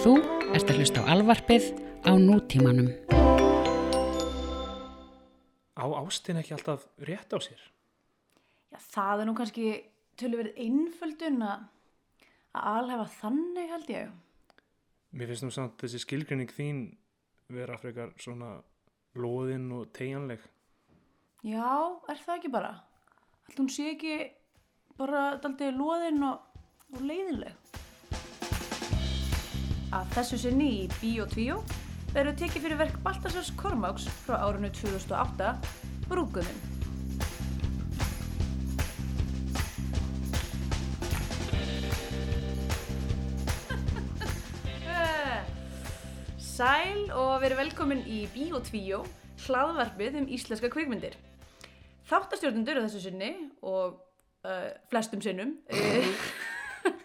Þú ert að hlusta á alvarpið á nútímanum. Á ástin ekki alltaf rétt á sér? Já, það er nú kannski tölverið einföldun að að alhefa þannig held ég. Mér finnst nú samt þessi skilgrinning þín vera frekar svona loðinn og tegjanleg. Já, er það ekki bara? Ætli hún sé ekki bara daldið loðinn og, og leiðinleg. Að þessu sinni í Bíó 2 verður tekið fyrir verk Baltasars Kormáks frá árinu 2008, Brúkunin. Sæl og verið velkomin í Bíó 2, hlaðvarpið um íslenska kvikmyndir. Þáttastjórnundur á þessu sinni og uh, flestum sinnum uh,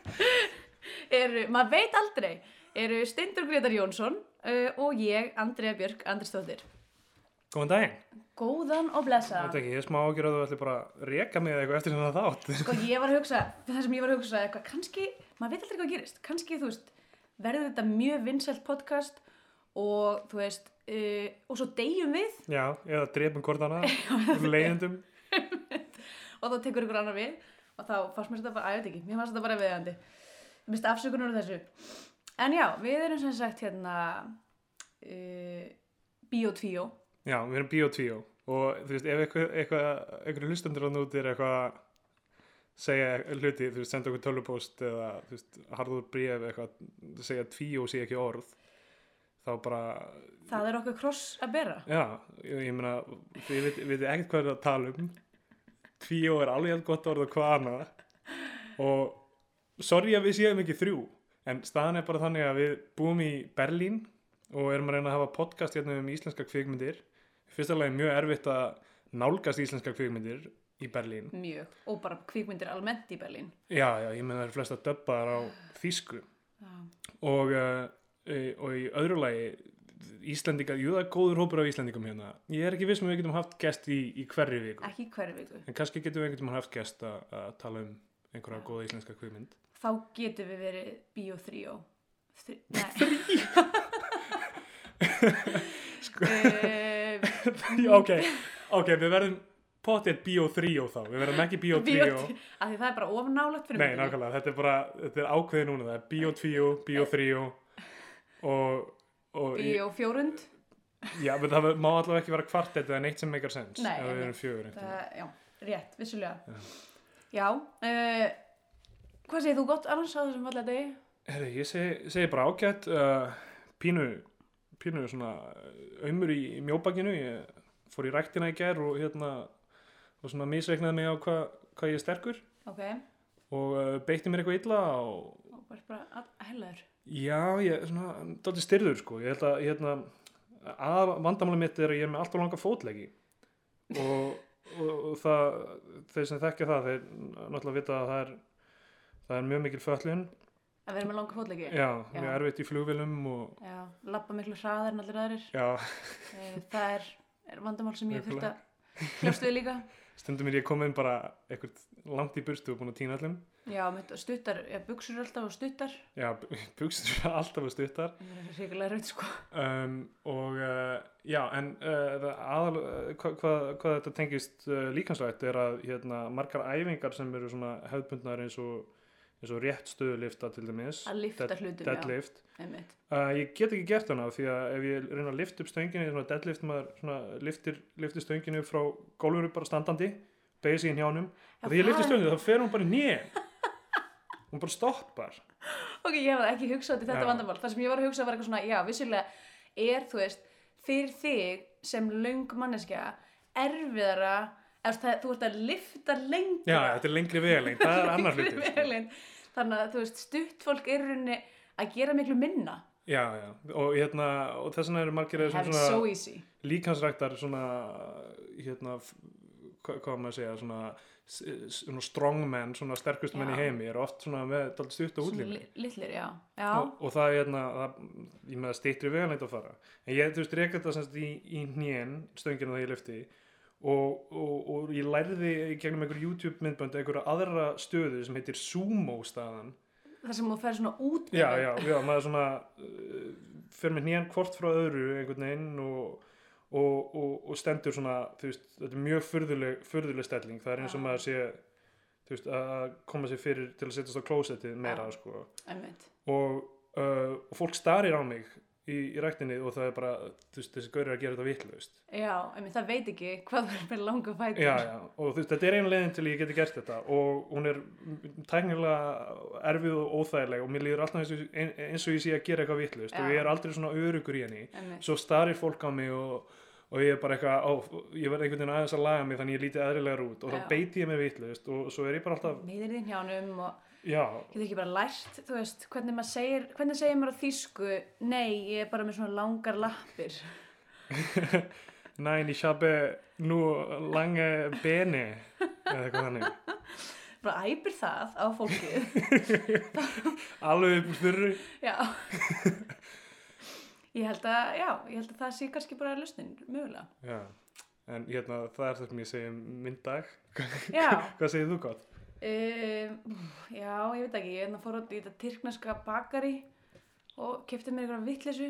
eru, maður veit aldrei, eru Steindur Gretar Jónsson uh, og ég, Andrea Björk Andristóttir. Góðan daginn. Góðan og blessa. Þetta ekki, ég er smá ágjör að þú ætli bara að reka mig eitthvað eftir svona þátt. Sko ég var að hugsa, það sem ég var að hugsa eitthvað, kannski, maður veit aldrei hvað gerist, kannski þú veist, verður þetta mjög vinsælt podcast og þú veist, uh, og svo deyjum við Já, eða drefum hvort hana, leiðendum. og þá tekur ykkur annar við og þá fannst mér þetta bara, að ég veit ekki, mér fannst þetta bara viðandi. Mér finnst afsökunar úr þessu. En já, við erum sem sagt hérna uh, Bíó 2 Já, við erum 2 og þú veist, ef eitthvað, eitthvað, eitthvað hlustendur á núti er eitthvað að segja hluti, þú veist, senda okkur tölvupóst eða, þú veist, harður bríf eitthvað, segja tvíó sé ekki orð þá bara, Það er okkur kross að bera. já, ég, ég meina þið veit, veit ekkert hvað er að tala um. Tvíó er alveg jafn gott orð og hvað annað. Og sorry að við séum ekki þrjú en staðan er bara þannig að við búum í Berlín og erum að reyna að hafa podcast hérna um íslenska kvikmyndir fyrsta lagi mjög erfitt að nálgast íslenska kvikmyndir í Berlín Mjög. Og bara kvikmyndir almennt í Berlín. já, já, ég meina það eru flesta döbbaðar á þýsku Já. og, uh, og í öðru lagi Íslendingar, jú það er góður hópur af Íslendingum hérna ég er ekki viss um að við getum haft gest í, í hverju viku Ekki í hverju viku. en kannski getum við einhvern veginn haft gest að, að tala um einhverja góða íslenska kvikmynd Þá getum við verið Bíó 3 Þri... Nei. Sko. Já, ok, ok, við verðum potið Bíó 3 þá, við verðum ekki Bíó 3 Bíó 3 af því það er bara ofnálat fyrir Nei, myndinni. nákvæmlega, þetta er bara, þetta er ákveðið núna, það er Bíó 2, Bíó 3 og, og Bíó 4 Já, menn það má allavega ekki vera kvartett eða neitt sem meikar sens Nei, Það, já, rétt, vissulega. Já, uh, Hvað segir þú gott annars á þessum fallega degi? Herri, ég segi, segi bara ágætt uh, pínu, pínu svona auðmur í, í mjóbakinu. Ég fór í ræktina í ger og hérna og svona misreiknaði mig á hvað hva ég er sterkur. Ok, og uh, beitti mér eitthvað illa og og bara, bara að- hellaður? Já, ég er svona dálítið styrður sko, ég held að hérna, að vandamáli mitt er að ég er með alltaf langa fótlegi. Og, og, og það þeir sem þekkja það, þeir náttúrulega vita að það er það er mjög mikil föllun Að vera með langa fótleiki? Já, Já. mjög erfitt í flugvilum og Já, labba miklu hraðar en allir aðrir. Já, uh, Það er, er vandamál sem ég þurft að hljóst við líka. Stundum er ég komin bara eitthvað langt í burstu og búin að týna allum Já, stuttar, já, buksur alltaf og stuttar. Já, bukstur er alltaf að stuttar. Það er ríkilega raut sko. Um, og uh, já, en uh, aðal, uh, hvað, hvað, hvað þetta tengist líkansvægt er að hérna, margar æfingar sem eru svona hefðbundnar eins og, eins og rétt stöðulifta til dæmis. Að lyfta dead- hlutum, deadlift. Uh, ég get ekki gert hana því að ef ég reyna að lifta upp stönginu svona deadlift maður svona liftir, liftir stönginu frá gólfinu bara standandi beigir sig í njánum Já, og því ég liftir stönginu þá fer hún bara njén hún bara stoppar. Ok, ég hef ekki hugsað til þetta Já. vandamál. Það sem ég var að hugsa var eitthvað svona, já, vissulega er, þú veist, fyrir þig sem löng manneskja erfiðara, það, þú ert að lifta lengra. já, þetta er lengri vegalengt, það er annar hlutur sko. Vegalengd. Þannig að, þú veist, stutt fólk er rauninni að gera miklu minna. já, já, og hérna og þess vegna eru margir so líkansræktar svona hérna, hvað, maður að segja svona, svona strongmen, svona sterkust menn í heimi eru oft svona með stutt og Svona útlínu li- litlir, já. Já, og, og það er hérna það, ég með að stýttri veganleit að fara en ég, þú veist, reyka þetta semst í, í hnén stöngina þegar ég lyfti og, og, og ég lærði gegnum einhver YouTube myndbönd einhverja aðra stöðu sem heitir sumo staðan þar sem þú fer svona út já, já, já, maður svona uh, fyrir með nýjan hvort frá öðru einhvern veginn og, og, og, og stendur svona, þú veist, þetta er mjög furðuleg, furðuleg stelling, það er eins og Já. maður sé þú veist, að koma sér fyrir til að setjast á klósettið meira, Já. sko Einmitt. og, uh, og fólk starir á mig í, í ræktinni og það er bara, veist, þessi gaur er að gera þetta vitlaust Já, einmitt, það veit ekki hvað er með langa fætur. já, já, og þú veist, þetta er einu leiðin til ég geti gert þetta og hún er tæknilega erfið og óþægileg og mér líður alltaf eins og, ein- eins og ég sé að gera eitthvað vitlaust og ég er aldrei svona örugur í henni Einmitt. svo starir fólk á mig og, og ég er bara eitthvað, ó, ég verð einhvern veginn aðeins að laga mig þannig ég lítið eðrilegar út og Já. þá beiti ég mig vitlaust og svo er ég bara alltaf, Meiðir þín hjánum og getur ekki bara lært, þú veist, hvernig maður segir, hvernig segir maður á þýsku, nei, ég er bara með svona langar lappir. nein, ég sjabe nú lange beni eða eitthvað þannig Bara æpir það á fólkið. alveg upp úr þurru já. ég held að, já, ég held að það sé kannski bara lausnin, mögulega. já, en hérna, það er það sem ég segi um minn dag Já. hvað segir þú gott? Um, já, ég veit ekki, ég hérna fór út í þetta tyrkneska bakari og kefti mér eitthvað vitleysu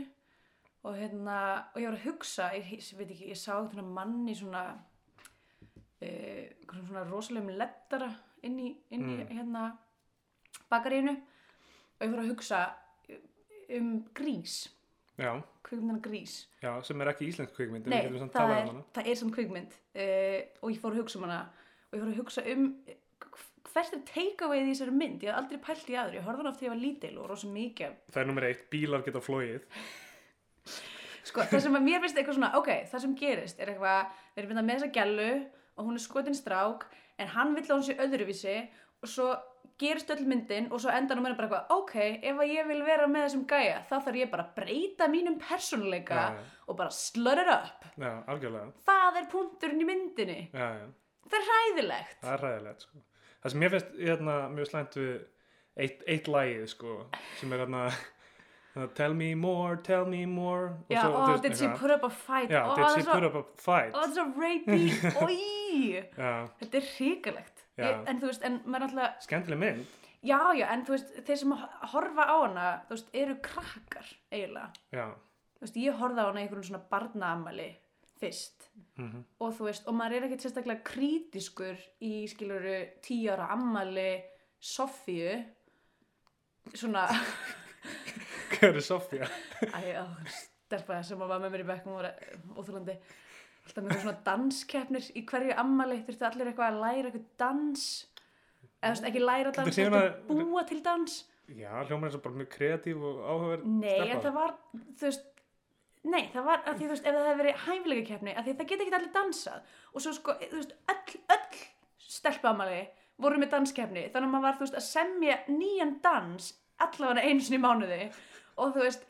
og hérna, og ég var að hugsa, ég, ég veit ekki, ég sá eitthvað mann í svona, uh, svona rosalegum lettara inn í, inn í Mm. hérna bakaríinu og ég fór að hugsa um grís, já, kvikmyndina grís. já, sem er ekki íslensk kvikmynd en Nei, samt það er, um það er samt kvikmynd uh, og ég fór að hugsa um hana og ég fór að hugsa um eh, hvert er take-awayð í þessari mynd ég hef aldrei pælt í aðri, ég horfði hann oft þegar ég var lítil og rosa mikið af- það er nummer eitt, bílar geta flóið sko, það sem að mér finnst eitthvað svona ok, það sem gerist er eitthvað við erum myndað með þessa gælu og hún er skotin strák en hann vill að hún sé öðruvísi og svo gerist öll myndin og svo endan hún er bara eitthvað ok, ef að ég vil vera með þessum gæja þá þarf ég bara að breyta mínum persónuleika Já, já. og bara slut it up. Já, algjörlega. Það er punkturinn í myndinni. Já, já, það er hræðilegt. Það er ræðilegt sko. Það sem ég finnst hérna, mjög slæmt við eitt, eitt lagið sko, sem er hérna hérna, tell me more, tell me more Já, svo, veist, did she put up a fight? já, ó, did she put up a fight? Það er svo rapey, oi já, Þetta er ég, En þú veist, en maður alltaf skemmtileg mynd. Já, já, en þú veist, þeir sem horfa á hana Þú veist, eru krakkar eiginlega. Já, Þú veist, ég horfði á hana í einhverjum svona barnaamali Fyrst. Mhm. Og þú veist, og maður er ekkert sérstaklega krítiskur Í skiluru tíu ára ammali Sofíu Svona hvað er Sofía? Æ, á, stelpa sem var með mér í bekkum og óþúlandi alltaf með svona danskeppnir í hverju ammali þurftu allir eitthvað að læra eitthvað dans. Eða þú veist, ekki læra Þetta dans, heldur hana- búa til dans. Já, hljómar eins og bara mjög kreatív og áhugaverð nei, það var þú veist, nei, það var að því þú veist, ef það hefði verið hæfilega keppni að því það geta ekki allir dansað og svo sko, þú veist, öll, öll stelpa ammali voru með danskeppni þannig að maður var, þú veist, að semja nýjan dans allavega einu sinni í mánuði og þú veist,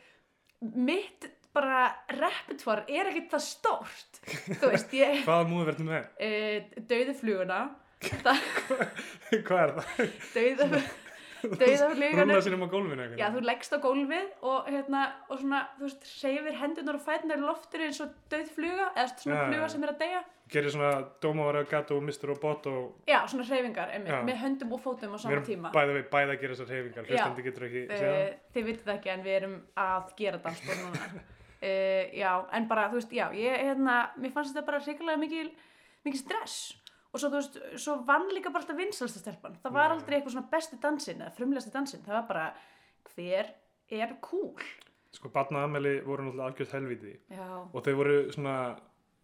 mitt bara repertoire er ekkert það stórt þú veist, ég hvaða múið verður með? e, dauði fluguna það, hvað er það? dauða rúla fluguna sér um á gólfinu já, þú leggst á gólfið og hérna, og svona, þú veist, reyfir hendunar og fætunar í loftinu eins og dauð fluga eða svona Já, fluga sem er að deyja. Gerir svona Dómavara Gato, Mr. Robot og já, svona reyfingar, einmitt, Já. með höndum og fótum á sama erum tíma. við bæði að gera þessar reyfingar hlustandi getur ekki uh, þið vitið það ekki en við erum að gera dansspor núna. Uh, já, en bara, þú veist, já ég, hérna, mér fannst þetta bara mikil mikil stress og svo, veist, svo vann líka bara alltaf vinsalsta stelpan. Það var aldrei eitthvað svona besti dansinn eða frumlegasti dansinn, það var bara hver er cool? Sko batnaðameli voru náttúrulega algjörð helviti já, og þau voru svona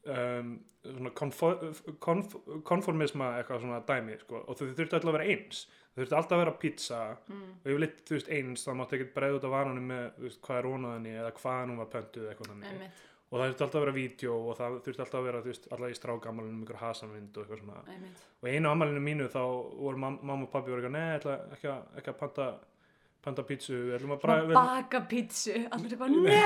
um, svona konf, konformisma eitthvað svona dæmi sko. og þau þurftu alltaf að vera eins. Þau þurftu alltaf að vera pizza. Mm, og yfirleitt þú veist eins þá máttu ekkert breiða út af vanunum með veist, hvað er ónaðinni eða hvaðan hún var pöntuð eitthvað þannig og það þurfti alltaf að vera vídeo og það þurfti alltaf að vera veist, alltaf í strákamalunum ykkur hasanvind og eitthvað svona. Einmitt. Og einu amalinu mínu þá voru mam mamma og pabbi voru eitthvað, nei, ekki að, ekki að panta, panta pítsu að bara svona baka pítsu. Allir eitthvað, nei!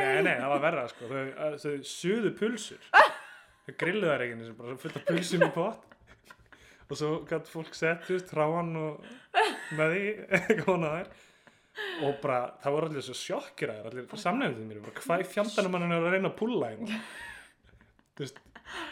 Nei, nei, það var verra sko. þau, að- þau suðu pulsur. Þau grillu þær ekki einu sinni, bara fullt af pulsum í pott og svo gæti fólk sett þú veist, hráan og með því eitthvað þær og bara, það voru allir svo sjokkir að þær allir samnefndið mér, bara hvað í fjandanum hann er að reyna að púlla hérna þú veist,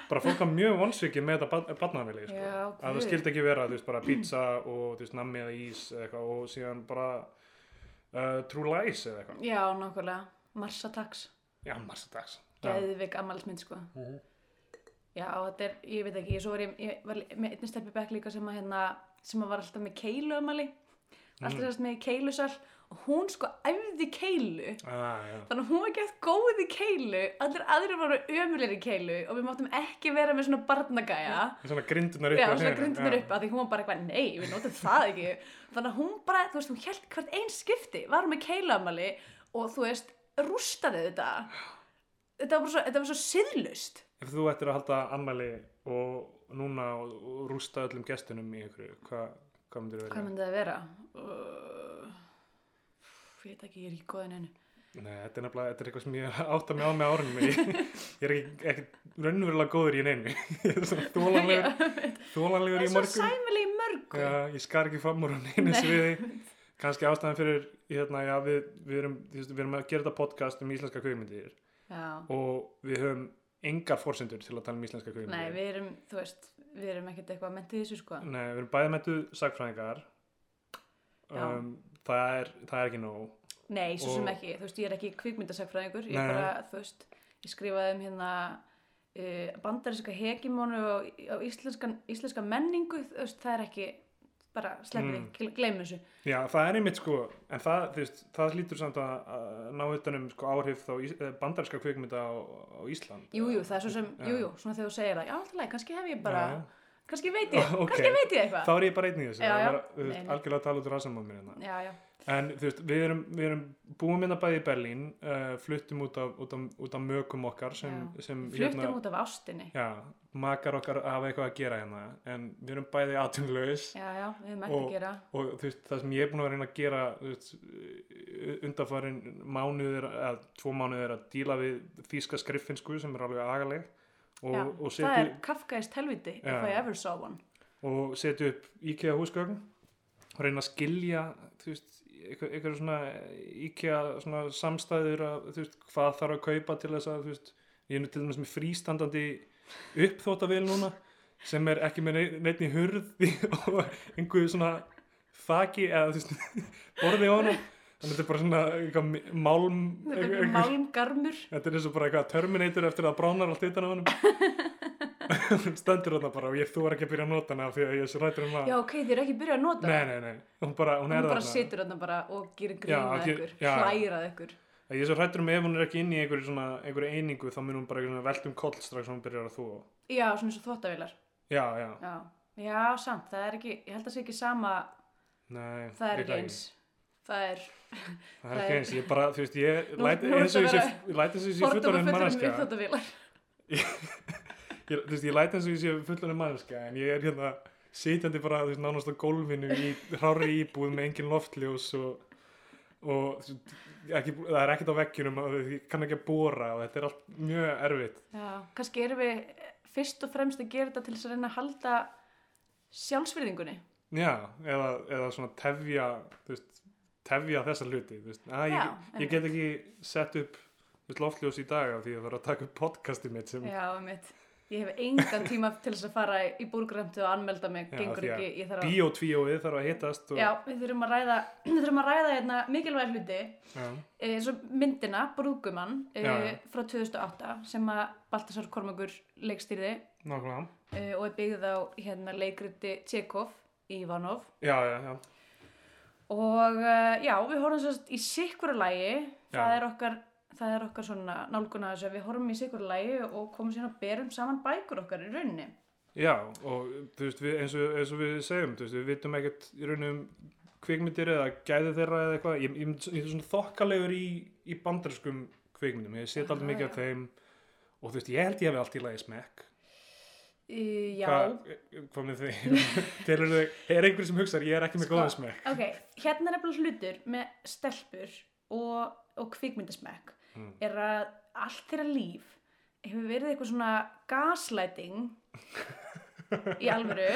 bara fólk var mjög vonsvikið með þetta barnavili sko. Já, að það skildi ekki vera, þú veist, bara pizza og þú veist, nammi eða ís eitthvað og síðan bara uh, True Lies eða eitthvað Já, nákvæmlega. Marsa Tax. já, massa dags Geðvik ammælismynd, sko. Já, þetta er, ég veit ekki, ég, ég var með einnig stelpi bekk líka sem að hérna, sem að var alltaf með keilu ammæli. Alltaf sérst með keilusal og hún sko æfði keilu. ah. Þannig að hún var gett góð í keilu, allir aðrir voru ömulir í keilu og við máttum ekki vera með svona barnagæja. svona grindunar upp Já, svona já. upp því hún var bara eitthvað, nei, við notum það ekki. Þannig að hún bara, þú veist, hún held hvert einn skipti, var með keiluamali og þú veist, rústaði þetta. Þetta var bara svo, svo siðlust. ef þú ættir að halda ammæli og núna og, rústa öllum gestunum í einhverju, hvað hva myndir Hvað vera? myndi það vera? Uh, ég veit ekki, ég er ekki góðin ennu. Nei, þetta er nefnilega, þetta er eitthvað sem ég átta mig á með árunum ég, ég er ekki, ekki raunverulega góður í neinu ég er svona þólanlegur þólanlegur Það í er svo sæmili í mörgu. Já, ég skar ekki fram úr neinu Nei. sviði kannski ástæðan fyrir hérna, já, við, við, erum, við erum að gera þetta podcast um íslenska kveikmyndir og við höfum engar forsendur til að tala um íslenska kveikmyndir Nei, við erum, þú veist, við erum ekkert eitthvað mentið þessu, sko. Nei, við erum bæði metu sagfræðingar um, það, er, það er ekki nóg. Nei, svo sem ekki, þú veist, ég er ekki kvikmyndasagfræðingur, ég er bara, þú veist, ég skrifaði um hérna uh, bandaríska hegimónu og á íslenska, íslenska menningu, þú veist, það er ekki, bara sleppið Mm. því, gleymum þessu. Já, það er einmitt sko, en það, veist, það hlýtur samt að, ná utanum sko, áhrif þá eh, bandaríska kvikmynda á, á Ísland. Jú, jú, það er svo sem, Já. jú, jú, svona þegar þú segir það, já, alltaf kannski hef ég bara, Já. Kannski veit ég, Ok. kannski veit ég eitthvað. Þá er ég bara einn í þessu, það var, algjörlega að tala út úr aðsammáð mér hérna. Já, já, En þú veist, við erum, við erum búum hérna bæði í Berlín, uh, fluttum út af, út, af, út af mögum okkar sem, sem fluttum út af ástinni. já, makar okkar hafa eitthvað að gera hérna, en við erum bæði aðtunlaus Já, já, við höfum ekki að gera. og þú veist, það sem ég er búin að reyna að gera undarfarin mánuðir, eða tvo mánuðir að díla við þýska skriffinsku sem er alveg agaleg og, já, og, það setja, er kafkaist helviti, if Já. I ever saw one. og setja upp IKEA húsgögn og reyna að skilja veist, eitthvað, eitthvað svona IKEA svona samstæður að veist, hvað þarf að kaupa til þess að veist, ég er nú til dæmis með frístandandi uppþóttavél núna sem er ekki með nei- neitt í hurð og einhverju svona þaki eða borði á hana þannig að þetta er bara svona eitthvað málm er eitthvað- málmgarmur. þetta er eins og bara eitthvað Terminator eftir að bránar allt utan á honum. Stendur þarna bara og ég þú er ekki að byrja að nota hana því að ég er svo rættur um að Já, ok, þið eru ekki byrjað að nota nei, nei, nei, hún bara, hún, hún er bara situr þarna bara og gerir grínað ykkur, hlærað ykkur. Ég er svo rættur um ef hún er ekki inn í einhverju einingu þá mun hún bara svona veltum koll strax og hún byrjar að þú já, svona eins og þvottavilar já, já, já. já, samt, það er ekki ég held að það sé ekki sama, nei það er ekki. eins það er það er ekki eins, ég bara, þú veist, ég Nú- læt nú eins og ég sé, fullorinn ég, þú veist, ég læt eins og ég sé fullorinn manneskja en ég er hérna sitjandi bara, þú veist, nánast á gólfinu í hrári íbúð með engin loftljós og, og þú veist, ekki, það er ekkert á veggjunum og ég kann ekki að bóra og þetta er allt mjög erfitt. Já, kannski erum við fyrst og fremst að gera þetta til þess að reyna að halda sjálfsvirðingunni. Já, eða, eða svona tefja, þú veist, tefja þessa hluti, að ég, ég get ekki sett upp loftljós í dag af því að það er að taka upp podcastið mitt sem, já, mitt ég hef engan tíma til þess að fara í búrgræmtu og anmelda mig, bíotvíóið þarf að hittast og, já, við þurfum að ræða við þurfum að ræða hérna mikilvæg hluti. Já, Eh, eins og myndina, Brúðgumann eh, Já, já. frá 2008 sem að Baltasar Kormakur leikstýrði uh, og er byggð á hérna, leikriti Tjekov Ivanov. Já, já, já, og uh, já, við horfum sérst í sikkuru lægi það er okkar það er okkar svona nálguna þess að við horfum í sikkuru lægi og komum síðan að berum saman bækur okkar í rauninni. Já, og þú veist, við, eins, og, eins og við segjum, þú veist, við vitum ekkert í raunum kvikmyndir eða gæði þeirra eða eitthvað, ég, ég, ég er svona þokkalegur í, í bandarskum kvikmyndum, ég set aldrei mikið af þeim. Og þú veist, ég held ég hef allt í lagi smekk Já, Hvað, hvað með því? Telur þau, er einhver sem hugsar, ég er ekki með Sko, góða smekk. ok, hérna er nefnilega hlutur með stelpur og, og kvikmyndasmekk Mm. er að allt þeirra líf hefur verið eitthvað svona gaslighting í alvöru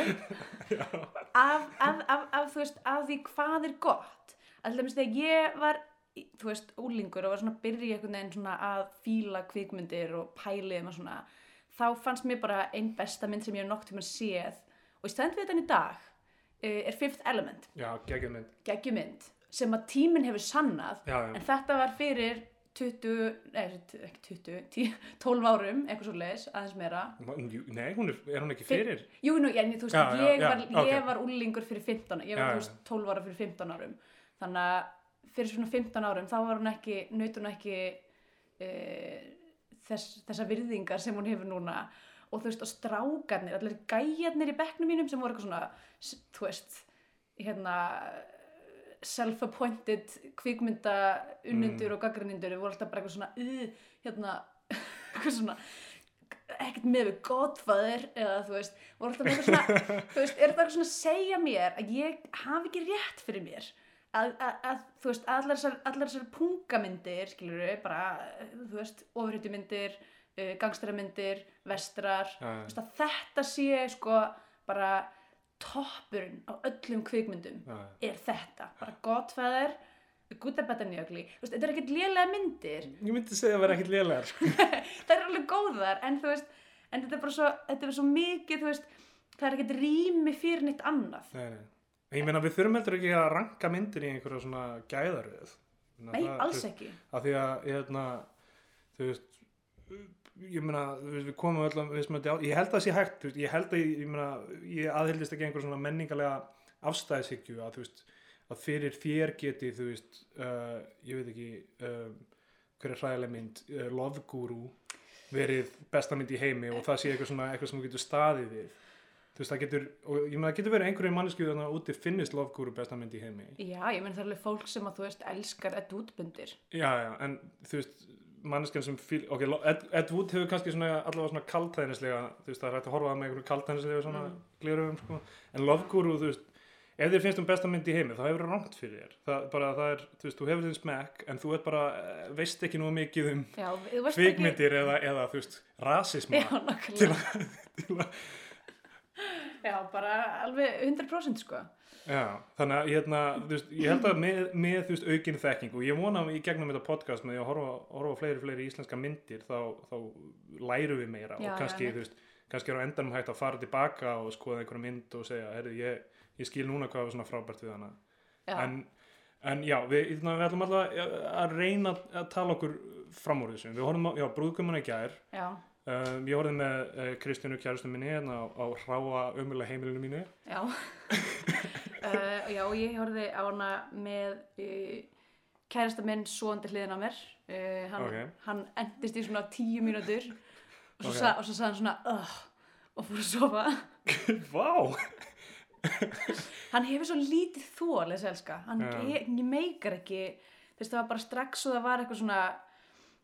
af, af, af, af, þú veist, af því hvað er gott alltaf þegar ég var í- þú veist, úlingur og var svona að byrja einhvern veginn svona að fíla kvikmyndir og pæli um að svona þá fannst mér bara einn besta mynd sem ég hef nokk tíma séð. Og ég stend við þetta í dag uh, er Fifth Element, já, geggjum mynd. Geggjumynd sem að tíminn hefur sannað. Já, já, en þetta var fyrir 20, nei ekki 20 10, 12 árum, eitthvað svo leiðis aðeins meira. Nei, hún er, er hún ekki fyrir? Jú, nú, ég, þú veist, Já, ég, já, var, ok. ég var úlingur fyrir 15, ég var, Já, þú veist, 12 ára fyrir 15 árum. Þannig að fyrir svona 15 árum, þá var hún ekki, naut hún ekki e, þess, þessa virðingar sem hún hefur núna. Og þú veist, og strákarnir, allir gæjarnir í bekknum mínum sem voru eitthvað svona, þú veist, hérna, self-appointed kvikmynda unnendur Mm. og gaggrinnindur voru alltaf bara eitthvað svona, uh, hérna, eitthvað svona, ekkert með við godfather eða þú veist, voru alltaf með eitthvað svona þú veist, er þetta eitthvað svona að segja mér að ég hafi ekki rétt fyrir mér að, að, að þú veist, allar þessar, allar þessar pungamyndir, skilur við bara, þú veist, ofurhættumyndir uh, gangsteramyndir, vestrar já, þú veist, að þetta sé sko bara toppurinn á öllum kvikmyndum já. er þetta, bara and Bad and Ugly, þú veist, þetta er ekkert lélega myndir ég myndi segja að vera ekkit lélegar sko. það er alveg góðar en þú veist, en þetta er bara svo þetta er svo mikið, þú veist það er ekkert rými fyrir neitt annað nei, nei. Ég meina við þurfum heldur ekki að ranka myndir í einhverja svona gæðaröð. Að nei, það- alls ekki. af því að hérna, þú veist ég meina, við komum öll á, ég held að það sé hægt ég held að ég, ég meina, ég aðhyldist ekki einhver svona menningalega afstæðishyggju að þú veist, að fyrir þér geti þú veist, uh, ég veit ekki um, hver er hræðileg mynd uh, Love Guru verið besta mynd í heimi og það sé eitthvað svona eitthvað sem þú getur staðið við þú veist, það getur, og ég meina, það getur verið einhverju mannesku þannig að úti finnist Love Guru besta mynd í heimi. Já, ég menn það er alveg fólk sem að þú veist elskar Ed útbundir Já, já, en þú veist manneskjan sem fíl, ok, Ed, Ed Wood hefur kannski svona allavega svona kaltæðnislega þú veist, það er hægt að horfa með einhverju kaltæðnislega svona Mm. gliröfum, sko, en Love Guru þú veist, ef þér finnst um besta mynd í heimi þá hefur það rangt fyrir þér, það bara, það er þú veist, þú hefur þinn smekk, en þú bara eh, veist rasisma ekki já, bara alveg 100% sko. Já, þannig að hérna, veist, ég held að með, með veist, aukin þekking og ég vona í gegnum þetta podcast með að horfa, horfa fleiri, fleiri íslenska myndir þá, þá læru við meira Já, og kannski, já, þú veist, kannski er á endanum hægt að fara tilbaka og skoða einhverja mynd og segja, herri, ég, ég skil núna hvað var svona frábært við hana. Já, en, en já, við, hérna, við ætlum alltaf að reyna að tala okkur fram úr þessu, við horfum á, brúðgumuna í gær. Já, um, ég horfði með uh, Kristjánu kjærustu minni hérna á, á hráa ömulega heimilinu mínu. Já. Uh, já, ég horfði á hana með uh, kærasta minn svoandi hliðin á mér. Uh, hann, Ok. hann endist í svona tíu mínútur og svo, Ok. sa, og svo sagði hann svona og fór að sofa. Vá, hann hefur svo lítið þól þessi elska. Hann ég meikar ekki. Þú veist það var bara strax og það var eitthvað svona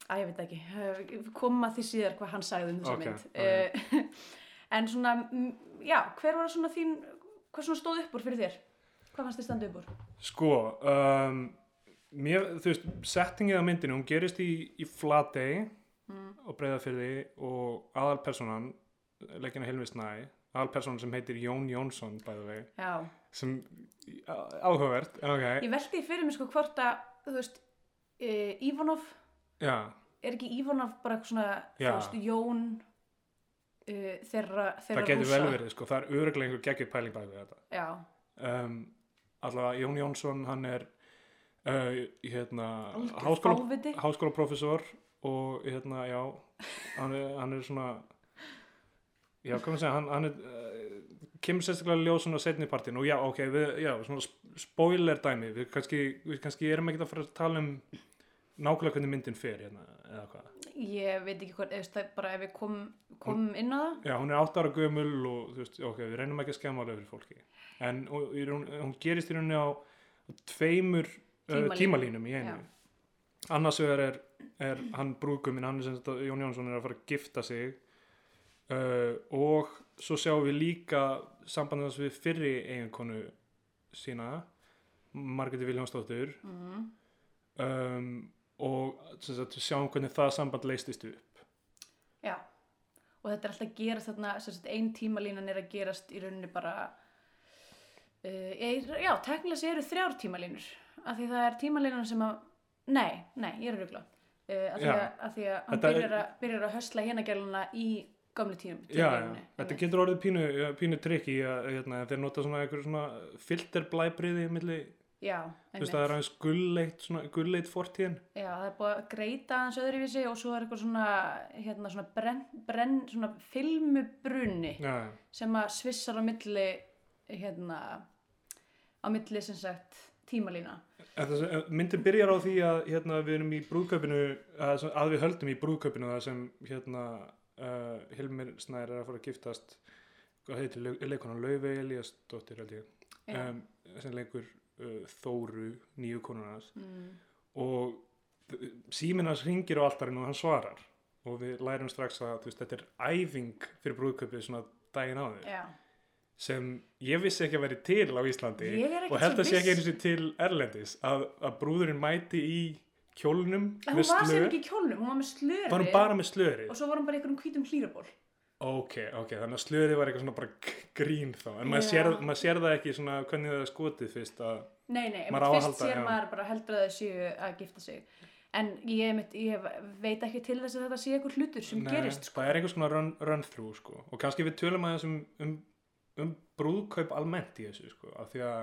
að ég veit ekki. Eh, koma því síðar hvað hann sagði um þessa Ok, mynd. ok. Eh, en svona já, hver var svona þín hvað svona stóð upp úr fyrir þér? Hvað fannst þið standa upp úr? Sko, um, mér, þú veist, settingið á myndinu, hún gerist í, í Flatey mm. og Breiðafyrði og aðalpersonan, leikina Hilvi Snæ, aðalpersonan sem heitir Jón Jónsson, by the way, já, sem áhugavert, ok, ég veldi fyrir mig sko hvort að þú veist uh, Ivanov, já, er ekki Ivanov bara eitthvað svona, Já. þú veist, Jón uh, þeirra, þeirra það getur vel verið, sko, það er öruglega einhver geggjur pæling bæði við þetta. Um, allavega, Jón Jónsson, hann er, uh, hérna, háskóla, háskólaprofessor og hérna, já hann er, hann er svona já, hvað maður segja, hann, hann er uh, kemur sérstaklega ljós svona setni partin og já, ok, við, já, svona sp- spoiler dæmi, við kannski, við kannski erum ekki að fara að tala um nákvæmlega hvernig myndin fer hérna, eða hvað Ég veit ekki hvort, eða bara ef við komum kom inn á það. já, hún er átt ára gömul og þú veist, ok, við reynum ekki að skemma alveg fyrir fólki en og, raun- hún gerist í rauninni á tveimur uh, Tímalínum. tímalínum í einu Já. annars vegar er, er hann brúðguminn, hann er sem sagt Jón Jónsson er að fara að gifta sig uh, og svo sjáum við líka sambandið hans við fyrri eiginkonu sína Margreti Viljánsdóttur Mm. um, og sagt, sjáum hvernig það samband leistist upp. Já, og þetta er alltaf að gerast þarna, sem sagt, ein tímalínan er að gerast í rauninni bara, uh, er, já, teknilega séu þrjár tímalínur, af því það er tímalínan sem að, nei, nei, ég er að rugla, uh, af, Já. að, af því að hann byrjar að, byrjar að hösla hinagæluna í gamlu tíum já, já, þetta getur orðið pínu, pínu trikk í að hérna, þeir nota svona svona filterblæbriði milli, já, þú veist það er aðeins gulleitt svona gulleitt fortíðin Já, það er búið að greita aðeins öðruvísi og svo er eitthvað svona, hérna, svona brenn, brenn, svona filmubruni já, sem að svissar á milli, hérna, á milli sem sagt tímalína. Myndin byrjar á því að hérna, við erum í brúðkaupinu að, að við höldum í brúðkaupinu það sem hérna, uh, Hilmir Snær er að fara að giftast hvað heitir leik- leikkonan Laufey Elíasdóttir held ég. Um, sem leikur uh, Þóru nýju konunars Mm. og síminas ringir á altarinn og hann svarar. Og við lærum strax að veist, þetta er æfing fyrir brúðkaupið svona daginn áður. Já, sem ég vissi ekki að veri til á Íslandi og held að sé ekki eins og til Erlendis að, að brúðurinn mæti í kjólnum en hún var sem ekki í kjólnum, hún var með slöri. Var hún bara með slöri? Og svo var hún bara í einhverjum hvítum hlýraból. Ok, ok, þannig að slöri var eitthvað svona bara grín þá, en maður sér, maður sér það ekki svona hvernig það er skotið fyrst að Nei, nei, Maður á einmitt að fyrst sér já. maður bara heldur að þau séu að gifta sig. En ég, einmitt, ég veit ekki til þess að þetta sé eitthvað hlutur sem Nei, gerist, sko. það er einhvers konar run, run through sko. og kannski við tölum aðeins um, um, um brúðkaup almennt í þessu sko. af því að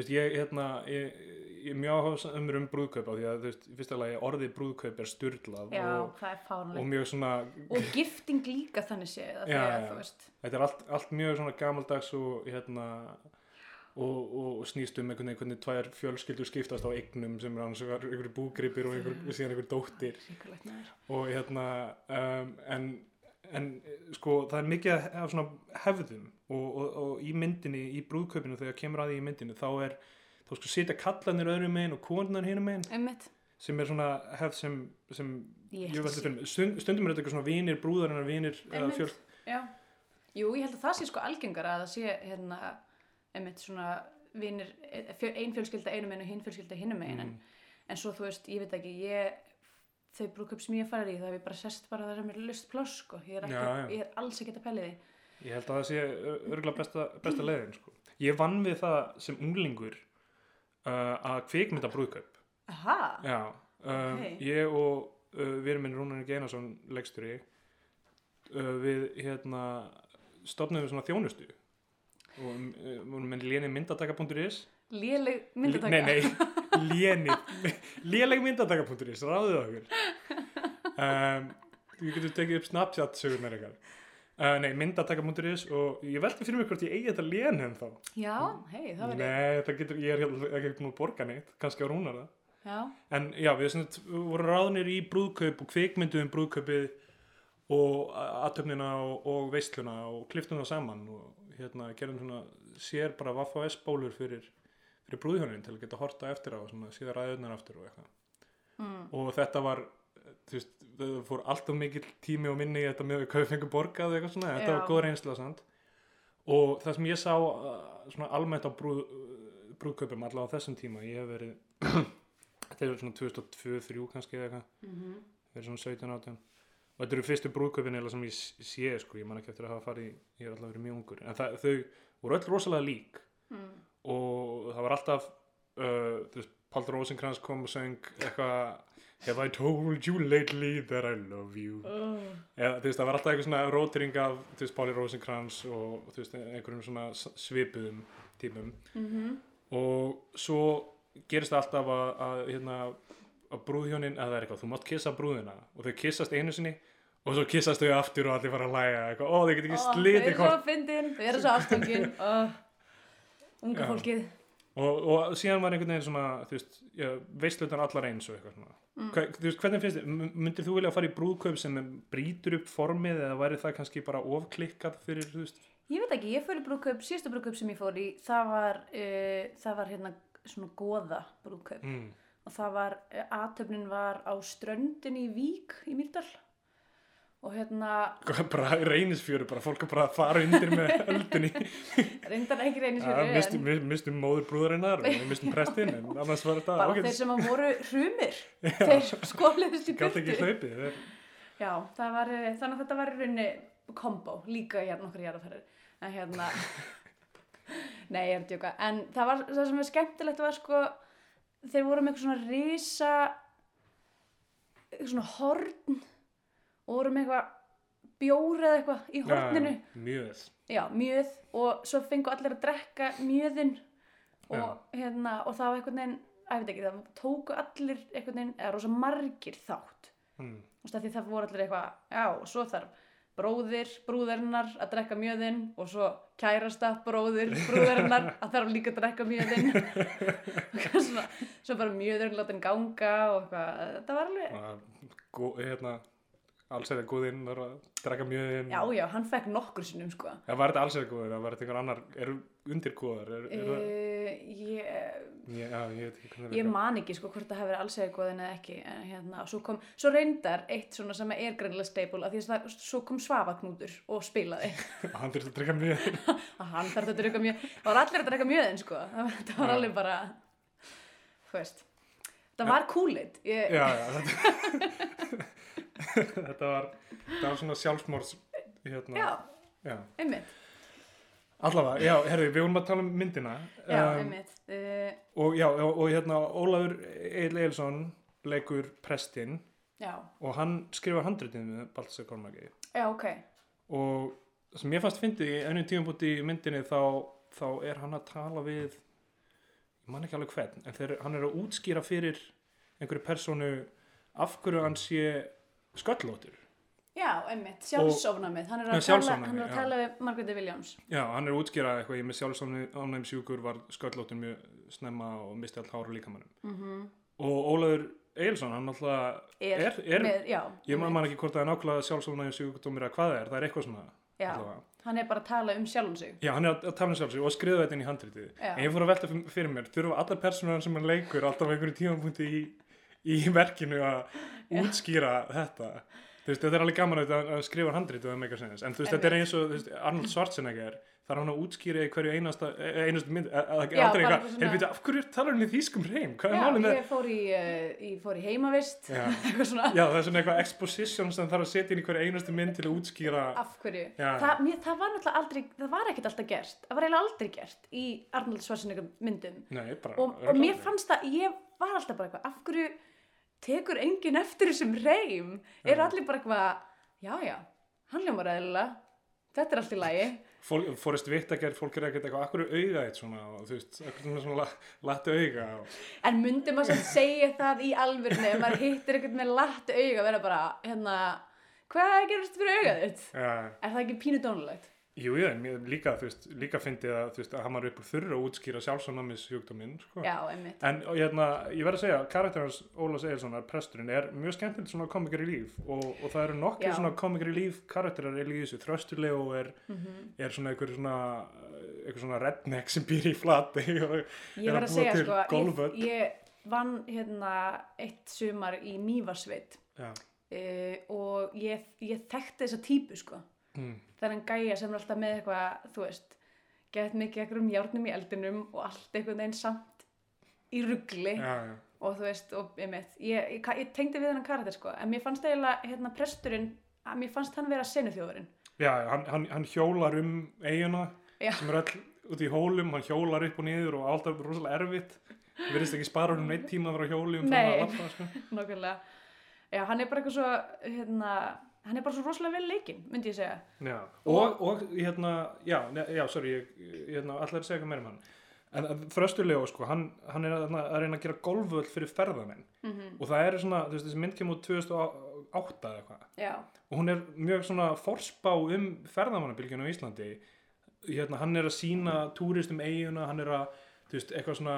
veist, ég, hérna, ég, ég mjög áhuga um brúðkaup af því að þú veist, fyrsta lagi orðið brúðkaup er styrlað Já, og, og mjög svona Og gifting líka þannig séð, Já, já. þetta er allt, allt mjög svona gamaldags og hérna og, og, snýst um einhvern veginn hvernig tvær fjölskyldur skiptast á eignum sem er annars einhverju búgripir og einhver, síðan einhver dóttir. Og hérna um, en, en sko það er mikið af svona hefðum og, og, og í myndinni, í brúðkaupinu þegar kemur að því í myndinni þá er þá sko sitja kallanir öðrum megin og konunar hinum megin Einmitt. sem er svona hefð sem, sem Ég ég held að. Stund, stundum er þetta eitthvað svona vinir brúðarinnar vinir eða Já. Jú, ég held að það sé sko algengara að það sé hérna, einmitt svona vinir, ein fjölskylda einum megin og hinn fjölskylda hinnum megin en, en svo þú veist, ég veit ekki, ég þau brúkup sem ég farið í, það hef ég bara sest bara það sem er lust pláss sko, ég er, ekki, Já, já. ég er alls ekki að pæli því Ég held að það sé örgulega besta, besta leiðin sko. Ég vann við það sem unglingur uh, að kvikmynda brúðkaup. Aha, Já, um, Ok. ég og uh, við erum minn Rúnar Geinarsson leiksturi uh, við hérna stofnum við svona þjónustu. Og með léni myndataka.is léleg myndataka? Nei, nei, léni léleg myndataka.is, ráðið okkur. Um, Við getum tekið upp Snapchat sögurnar ykkar uh, Nei, myndataka.is og ég veldi fyrir mig hvort ég eigi þetta léni en þá. Já, hei, það verður Nei, það getur, ég er hérna ekki búin að borga neitt. Kannski á Rúnar það. Já, En já, við sagt vorum ráðnir í brúðkaup og kvikmynduðum brúðkaupið og aðtöfnina og, og veisluna og kliftum það saman og hérna gerðum svona sér bara Vaffa S bólur fyrir, fyrir brúðhjónin til að geta horta eftir á og svona síðan ræðunar aftur og eitthvað. mm. Og þetta var, þú veist, það fór alltaf mikill tími og minni í þetta með hvað við fengum borgað og eitthvað svona, þetta var góð reynsla samt. Og það sem ég sá uh, svona almennt á brúð, brúðkaupum allavega á þessum tíma, ég hef verið þetta er svona 2002-2003 kannski eða eitthvað, Mm verið svona 17-18 og þetta eru fyrstu brúðkaupin eða sem ég sé sko, ég man ekki eftir að hafa farið ég er alltaf verið mjög ungur, en það, þau voru öll rosalega lík. Mm. og það var alltaf uh, þú veist, Páll Rosenkrantz kom og söng eitthvað Have I told you lately that I love you? Oh. eða þú veist, það var alltaf eitthvað svona rótring af þú veist, Páli Rosenkrantz og þú veist, einhverjum svona svipuðum típum mm og svo gerist það alltaf að, að, hérna, að brúðhjónin, að það er eitthvað, þú mátt kissa brúðina og þau kissast einu sinni og svo kissast þau aftur og allir fara að læga eitthvað, ó þau get ekki Þau slitið eru hvort svo fyndin, þau eru svo ástungin oh. Unga fólkið og, og síðan var einhvern veginn svona þú veist, veistlutan allar eins og eitthvað svona Mm. Hva, þú veist, hvernig finnst þið, myndir þú vilja fara í brúðkaup sem brýtur upp formið eða væri það kannski bara ofklikkað fyrir, þú veist Ég veit ekki, ég fór í brúðkaup, síðasta brúðkaup sem ég fór í, það var, uh, það var hérna svona goða brúðkaup mm. og það var, uh, aðtöfnin var á ströndin í Vík í Mýrdal og hérna, bara reynisfjöru, bara fólk er bara að fara undir með öldunni reyndar ekki fyrir mistum, mi- mistum móður brúðarinnar og mistum prestinn en annars var þetta bara ágætis- þeir sem að voru hrumir, þeir skóliðist í þeir, Já, það var, uh, þannig að þetta var í rauninni kombo, líka hérna okkur jarðaferðir. En hérna, nei, ég er að djóka. En það, var, það sem var skemmtilegt var sko, þeir voru með eitthvað svona risa, eitthvað svona horn og voru með eitthvað bjór eða eitthvað í horninu. Já, mjög. já, mjöð. Og svo fengu allir að drekka mjöðin og, hérna, og það var einhvern veginn að veit ekki, það tóku allir einhvern veginn, eða rosa margir þátt. Mm. Því það voru allir eitthvað já, og svo þarf bróðir brúðarinnar að drekka mjöðin og svo kærasta bróðir brúðarinnar að þarf líka að drekka mjöðin svo bara mjöðurinn láta hann ganga og eitthvað, þetta var alveg Og, hérna, alls er það góðinn, er að drekka mjöðinn. já, já, hann fekk nokkur sinnum sko. Já, var þetta alls er það var þetta einhver annar, eru undir góðar? Er, er, er, uh, ég ég, já, ég Ég man ekki sko hvort það hefur verið allsegja góðin eða ekki en hérna, svo kom, svo reyndar eitt svona sem er greinilega staple af því að það, svo kom Svavaknútur og spilaði. Hann þurfti að drekka mjöðinn. að hann þarf að drekka mjög, það var allir að drekka mjöðin sko, það var- alveg bara þú veist. Það var kúlit ég, já, já, þetta, þetta var, þetta var svona sjálfsmórs, hérna, já, já. einmitt. Allavega, já, herri, við vorum að tala um myndina. já, um, einmitt. Uh, og já, og, og hérna Ólafur Eil Eilsson leikur prestinn já, og hann skrifa handritið með Baltasar Kormaki já, ok. Og það sem ég fannst fyndið í ennum tíumbúti í myndinni þá, þá er hann að tala við ég man ekki alveg hvern en þeir, hann er að útskýra fyrir einhverju personu af hverju hann sé sköllóttur. Já, einmitt, sjálfsofnamið hann er að tala, hann er að tala við Margréti Williams já, hann er að útskýra eitthvað ég með sjálfsánæm sjúkur var sköllóttur mjög snemma og misti allt hára líkamannum mm -hmm. og Ólafur Eilsson, hann alltaf er, er, er með, já, Ég man ekki hvort það er nákvæmlega sjálfsofnægjum sjúkdómur eða hvað er, það er eitthvað svona já, allavega. hann er bara að tala um sjálfum sig. Já, hann er að, að tala um sjálfsög og skrifa þetta inn í handritið. Já. En ég fór að velta fyr- fyrir mér, þurfa allar personar sem hann leikur alltaf einhverju tímapunkti í, í verkinu að útskýra þetta Þú veist, þetta er alveg gaman að, að skrifa sinnes En þú veist, þetta er eins og veist, Arnold Schwarzenegger þar hann að útskýra í hverju einasta, e- einastu mynd Já, er aldrei eitthvað, heyrðu, byrju, af hverju talar hann í þýskum reym? Hvað er Já, ég fór í, uh, ég fór í heimavist, Já. Já, það er svona eitthvað exposition sem þarf að setja inn í hverju einastu mynd til að útskýra af hverju. Það, mér, það var náttúrulega aldrei, það var ekkert alltaf gert, það var eiginlega aldrei gert í Arnold Schwarzenegger myndum. Nei, bara Og, og mér fannst það, ég var alltaf bara eitthvað, af hverju tekur enginn eftir þessum reym? Er Já. allir bara eitthvað, já, já, hann ljómar eðlilega, þetta er allt í lagi. Forrest Whitaker, fólk er ekkert eitthvað, akkur auga eitt svona og þú veist, akkur svona la- latu auga og, En myndi maður sem segja það í alvörni, ef maður hittir eitthvað með lattu auga, vera bara, hérna, hvað gerist fyrir augað þitt? ja, Er það ekki pínu dónulegt? Jú, ég, mér líka, þú veist, líka fyndið að, þú veist, að hann var upp úr þurra að útskýra sjálfsónamis sjúkdóminn, sko. Já, einmitt. En og, hérna, ég verð að segja, karakterins Ólas Eilssonar, presturinn, er mjög skemmtilegt svona komikar í líf og, og það eru nokkri Já. svona komikar í líf karakterar er í þessu, Þrösturlegu er, Mhm. er svona einhver svona, einhver svona redneck sem býr í flati og Ég er að að búa til sko, ég, golfvöll. ég vann hérna eitt sumar í Mývarsveit uh, og ég, ég þekkti þessa típu sko. Mm, er hann gæja sem er alltaf með eitthvað, þú veist, gett mikið eitthvað um járnum í eldinum og allt einhvern veginn samt í ruggli já, já. og þú veist, og ég með, ég, ég, ég tengdi við hennan karakter sko, en mér fannst eiginlega hérna presturinn, að mér fannst hann vera senuþjóðurinn. Já, hann, hann, hann hjólar um eiguna Já. sem er öll út í hólum, hann hjólar upp og niður og alltaf rosalega erfitt. Það verðist ekki spara honum neitt tíma að vera hjóli um það að lappa, sko. Nákvæmlega. Já, hann er bara eitthvað svo, hérna, hann er bara svo rosalega vel leikinn, myndi ég segja. Já, og, og hérna, já, já, sorry, ég, hérna, allar að segja eitthvað meira um hann. En en Þrösturlega, sko, hann, hann er að, að reyna að gera golfvöll fyrir ferðamenn. Mm og það er svona, þú veist, þessi mynd kemur út 2008 eða eitthvað. Já, og hún er mjög svona forspá um ferðamannabilgjuna á Íslandi. Hérna, hann er að sína túristum eiguna, hann er að þú veist, eitthvað svona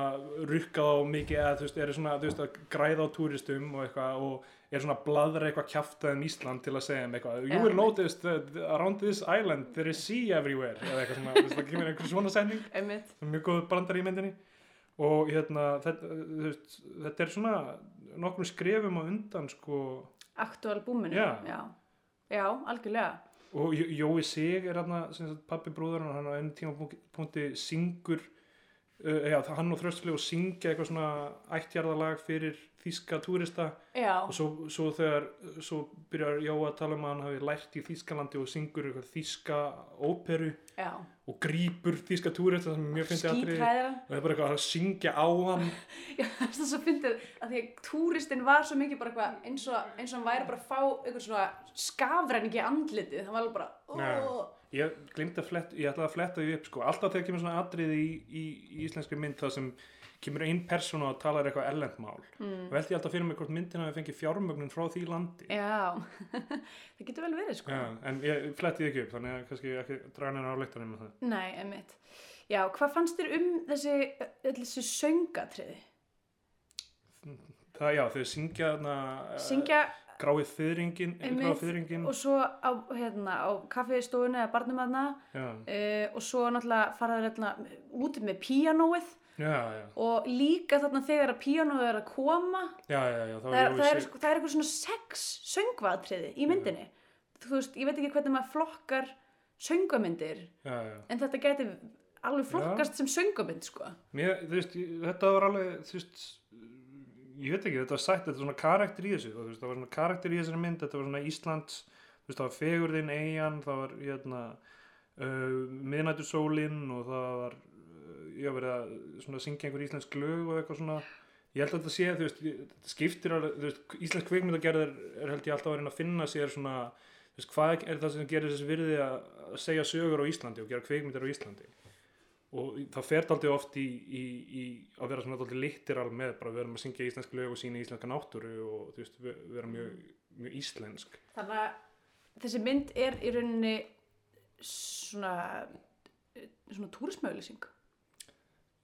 rukkað á mikið eða þú veist, er svona, þú veist, að græða á túristum og eitthvað og er svona bladra eitthvað kjaftað um Ísland til að segja um eitthvað you will notice that around this island there is sea everywhere eða eitthvað svona, þú veist, það kemur einhver svona einmitt. það er mjög góð brandar í myndinni og hérna, þetta, þú veist, þetta er svona nokkrum skrefum á undan sko Aktuál búminu. Já. Já, Já algjörlega. og Jó- Jói Sig er hérna pappi brúður hann á einu tímapunkti syngur uh, já, það- hann og Þröstlegu syngja eitthvað svona ættjarðalag fyrir þíska túrista. Já, og svo, svo þegar svo byrjar Jóa að tala um að hann hafi lært í Þískalandi og syngur eitthvað þíska óperu já, og grípur þíska túrista sem er mjög fyndi atriði. Skítræðir hann og það er bara eitthvað að syngja á hann. Já, það er svo fyndið að því að túristinn var svo mikið bara eitthvað eins og, eins og hann væri bara að fá eitthvað svona skafræningi andlitið, hann var alveg bara Já. Ég glimti að fletta, ég ætlaði að fletta því upp sko, alltaf þegar kemur svona atriði í, í, í íslenskri mynd það sem kemur einn persóna og talar eitthvað ellendmál mm. veldi ég alltaf fyrir mig hvort myndin hafi fengið fjármögnun frá því landi. Já, það getur vel verið sko. Já, en ég fletti ekki upp þannig að kannski ekki draga neina á leiktanum með það. Nei, einmitt. Já, hvað fannst þér um þessi, þessi söngatriði? það já, þau syngja þarna uh, Syngja gráið fyrringin fyrringin og svo á, hérna, á kaffistofunni eða barnumadna uh, og svo náttúrulega faraður hérna, út með píanóið. Og líka þarna þegar að píanóið er að koma já, já, já það er, það, er, sko- það er eitthvað svona sex söngvatriði í myndinni. Þú veist, ég veit ekki hvernig maður flokkar söngamyndir en þetta geti alveg flokkast sem söngamynd sko. Mér, þú veist, þetta var alveg þú veist, ég veit ekki, þetta var sætt þetta var svona karakter í þessu, það var svona karakter í þessari mynd, þetta var svona Íslands þú veist, það var fegurðin, eigin, það var hérna uh, miðnættursólin og það var uh, ég verið að svona syngja einhver íslensk lög og eitthvað svona. Ég held að þetta sé, þú veist, ég- þetta skiptir alveg, þú veist, íslensk kvikmyndagerðar er held ég alltaf að reyna að finna sér svona þú veist, hvað er það sem gerir þessi virði að segja sögur á Íslandi og gera kvikmyndir á Íslandi og það fer aldrei oft í, í, í að vera svona aldrei litteral með bara við erum að syngja íslensk lög og sína íslenska náttúru og þú veist, við, við erum mjög, mjög íslensk. Þannig að þessi mynd er í rauninni svona svona túrismauðlýsing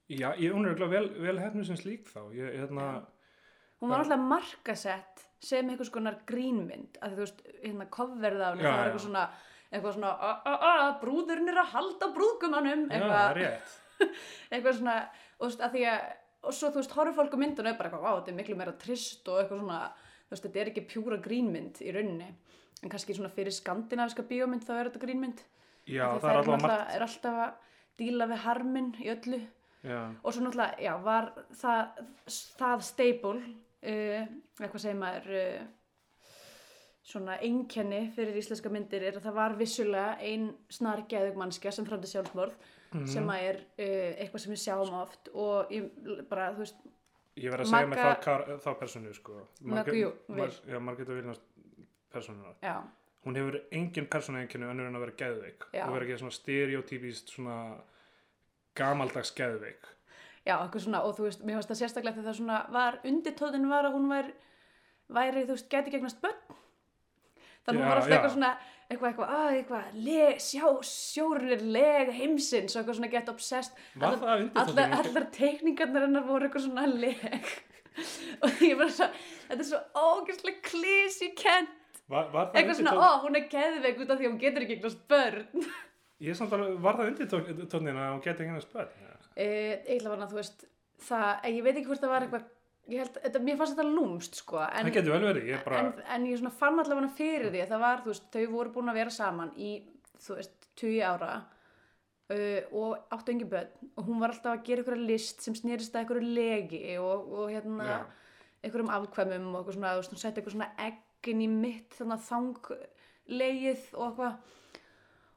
Já, ég hún er örugglega vel, vel hefnu sem slík þá. Ég, hérna, hún var alltaf markasett sem einhvers konar grínmynd að þú veist, hérna kofverða það var eitthvað svona eitthvað svona, a, a, a, brúðurinn er að halda er eitthvað, eitthvað svona og, þú veist, að því að, og svo þú veist, horfir fólk á myndun og er bara eitthvað, vá, þetta er miklu meira trist og eitthvað svona, þú veist, þetta er ekki pjúra grínmynd í rauninni, en kannski svona fyrir skandinaviska bíómynd þá er þetta grínmynd. Já, það er alltaf margt. er alltaf að díla við harminn í öllu. Já, og svo náttúrulega, já, var það, það stable uh, eitthvað segir maður uh, svona einkenni fyrir íslenska myndir er að það var vissulega ein snar geðug mannskja sem framdi sjálfsmorð Mhm. sem að er uh, eitthvað sem við sjáum oft og ég bara, þú veist, ég verð að segja Magga- þá, þá personu sko. Margita Vilnars personuna já, hún hefur engin persónueinkenni önnur en að vera geðveik og vera ekki svona stereotypist svona gamaldags geðveik. Já, eitthvað svona og þú veist, mér finnst það sérstaklega þegar það svona var, undirtóðin var að hún væri, væri þú veist, gæti gegnast börn þannig hún Já, var alltaf eitthvað svona eitthvað, eitthvað, að, eitthvað, leg, sjá, sjórinn er leg heimsins og eitthvað svona get obsessed. Allar- undir allar, allar teikningarnar hennar voru eitthvað svona leg. Og ég bara svo þetta er svo ógeðslega klísi kent eitthvað svona, ó, hún er geðveik út af því að hún getur ekki eignast börn. Ég samt alveg, var það undirtónin að hún börn? Ja. uh, eiginlega var það, þú veist það, ég veit ekki hvort það var eitthvað ég held, þetta, mér fannst þetta lúmst sko en, Það getur vel verið, ég bara, en, en ég svona fann allavega fyrir því að það var, þú veist, þau voru búin að vera saman í, þú veist, 20 ára uh, og áttu engi börn og hún var alltaf að gera einhverja list sem snýrist að einhverju legi og, og hérna já, einhverjum afkvæmum og eitthvað svona, þú veist, hún setti eitthvað svona eggin í mitt þannig að þanglegið og eitthvað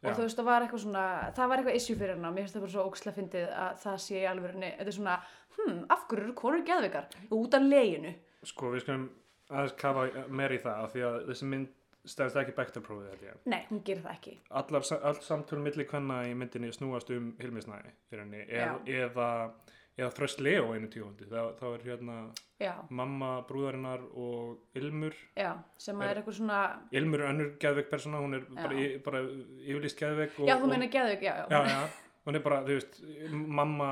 og þú veist, það var eitthvað svona það var eitthvað issue fyrir hennar, mér finnst það bara svo ókslega fyndið að það sé í alvörinni, þetta er svona hm, af hverju eru konur geðveikar? Út af leginu. Sko við skulum aðeins kafa meir í það af því að þessi mynd stefst ekki bektarprófið held ég. Nei, hún gerir það ekki. Allar, all samtölu milli kvenna í myndinni snúast um Hilmisnæði í rauninni, eð, eða, eða Þröst Leo einu tíundi, þá, þá er hérna Já, mamma brúðarinnar og Ilmur. Já, sem Er- er eitthvað svona Ilmur er önnur geðveik persóna, hún er bara, bara yfirlýst geðveik og, Já, þú meina geðveik, já, já, já, hún er bara, þú veist mamma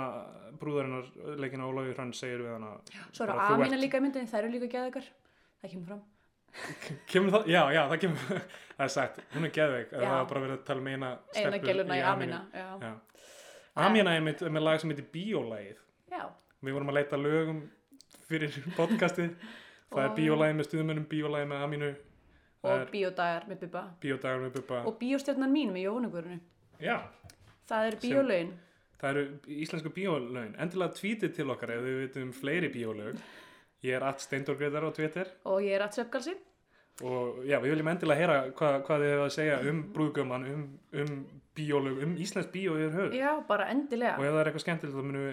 brúðarinnar leikina Ólafi Hrönn segir við hana Svo eru Amina ert- líka í myndinni, þær eru líka geðveikar. Það kemur fram. Kemur það, já, já, það kemur það er sagt, hún er geðveik. Það er bara verið að tala um eina geluna í. Amina. Amina er með, með lag sem heitir Bíólægið já, við vorum að leita lögum fyrir podcastið. Það er Bíólægið með stuðmönnum Bíólægið með Aminu. Og bíódagar með Bubba. Bíódagar með Bubba. Og bíóstjarnan mín með Jóhanugurinu. Já, Það eru bíólögin. Það eru íslensku bíólögin. Endilega tvítið til okkar ef við vitum fleiri bíólög. Ég er at Steindorgreðar á Twitter. Og ég er að söpgalsi og já, við viljum endilega heyra hvað, hvað þið hefur að segja um brúðgöman um, um bíólög, um íslensk bíó yfir höfuð. Já, bara endilega. Og ef það er eitthvað skemmtilegt þá munum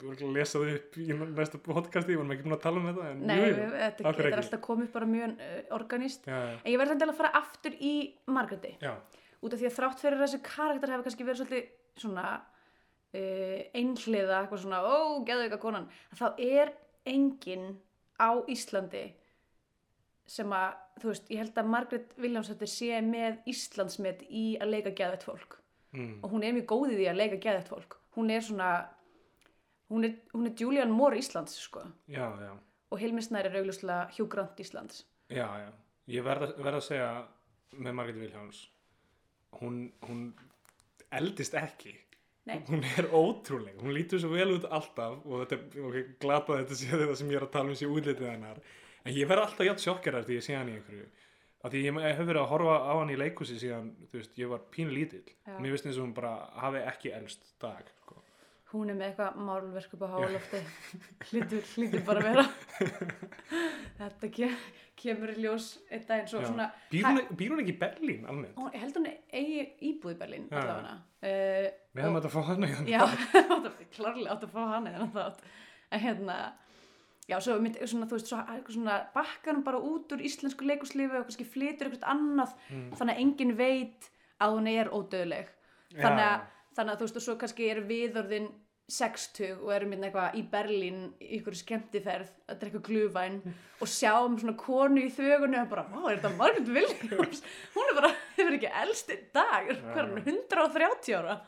við lesa þau upp í næsta podcasti, við vorum ekki búin að tala um þetta Nei, jú, við- þetta getur ekki? alltaf komið bara mjög uh, organist. Já, já, en ég verði endilega að fara aftur í Margréti. Já, út af því að þrátt fyrir að þessi karakter hefur kannski verið svolítið svona uh, einhliða, eitthvað svona ó, geðu eitthvað konan, þá er enginn á Íslandi sem að, þú veist, ég held að Margrét Viljámsdóttir sé með Íslandsmet í að leika geðvægt fólk. Mm, og hún er mjög góð í að leika geðvægt fólk. Hún er svona hún er, hún er Julian Moore Íslands, sko. Já, já, og Hilmi Snær er augljóslega Hugh Grant Íslands. Já, já. Ég verð að, verð að segja með Margrét Vilhjáns hún, hún eldist ekki. Nei. hún er ótrúleg, hún lítur svo vel út alltaf og þetta okay, glata þetta sé þetta sem ég er að tala um sé útlitið hennar en ég verð alltaf játn sjokkerar því ég sé hann í einhverju. Af því ég hef verið að horfa á hann í leikhúsi síðan, þú veist, ég var pínu lítill Já. mér finnst eins og hún bara hafi ekki elst dag sko. hún er með eitthvað málverk upp á hálofti. Hlýtur, hlýtur bara vera. Þetta ke kemur í ljós einn daginn svo Já. svona býr hún, býr hún ekki í Berlín almennt? hún, ég held hún eigi íbúð í Berlín allavega. Uh, við hefum þetta að fá hann í já, klárlega átt að fá hann eða þátt. En hérna já, svo, mynd, svona, þú veist, svo, eitthvað svona bakkar hún bara út úr íslensku leikuslífi og kannski flytur eitthvað annað Mm. þannig að enginn veit að hún er ódöðleg þannig að, þannig að þú veist og svo kannski er viðorðin 60 og erum hérna eitthvað í Berlín í ykkur skemmtiferð að drekka glúvæn og sjáum svona konu í þögunni og bara, vá, er þetta Margaret Williams hún er bara, hefur ekki elst í dag. Hvað er hún, 130 ára?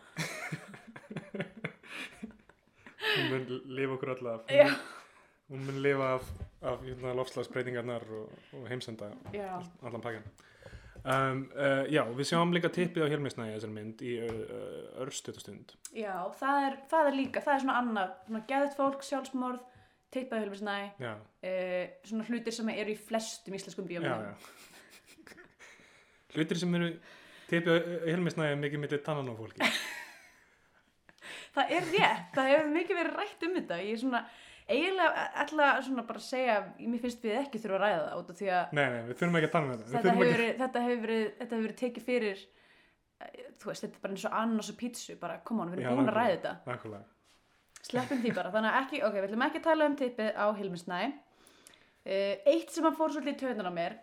Hún mun lifa okkur allaf já, hún mun lifa af, af hérna, lofslagsbreytingarnar og, og heimsenda já, allan pakkan um, uh, já, við sjáum líka tippið á Helmisnæði þessari mynd í uh, örstutastund já það, er, það er líka, það er svona annað svona geðið fólk, sjálfsmorð teipaði hulmisnæ, já, uh, svona hlutir sem eru í flestum íslenskum já hlutir sem eru tippið á Helmisnæði mikið millir tannan á fólki. Það er rétt, það hefur mikið verið rætt um þetta. Ég er svona, eiginlega ætla svona bara segja, mér finnst við ekki þurfa að ræða það út af því að nei, nei, við þurfum ekki að tala með þetta. Þetta hefur, ekki- þetta, hefur verið, þetta hefur verið tekið fyrir eh, þú veist, þetta er bara eins og annars og pítsu bara, kom on, við erum búin að ræða þetta. nákvæmlega. sleppum því bara, þannig að ekki, ok, við ætlum ekki að tala um tippið á Hilmisnæ. Uh, eitt sem að fór svolítið í töðunar á mér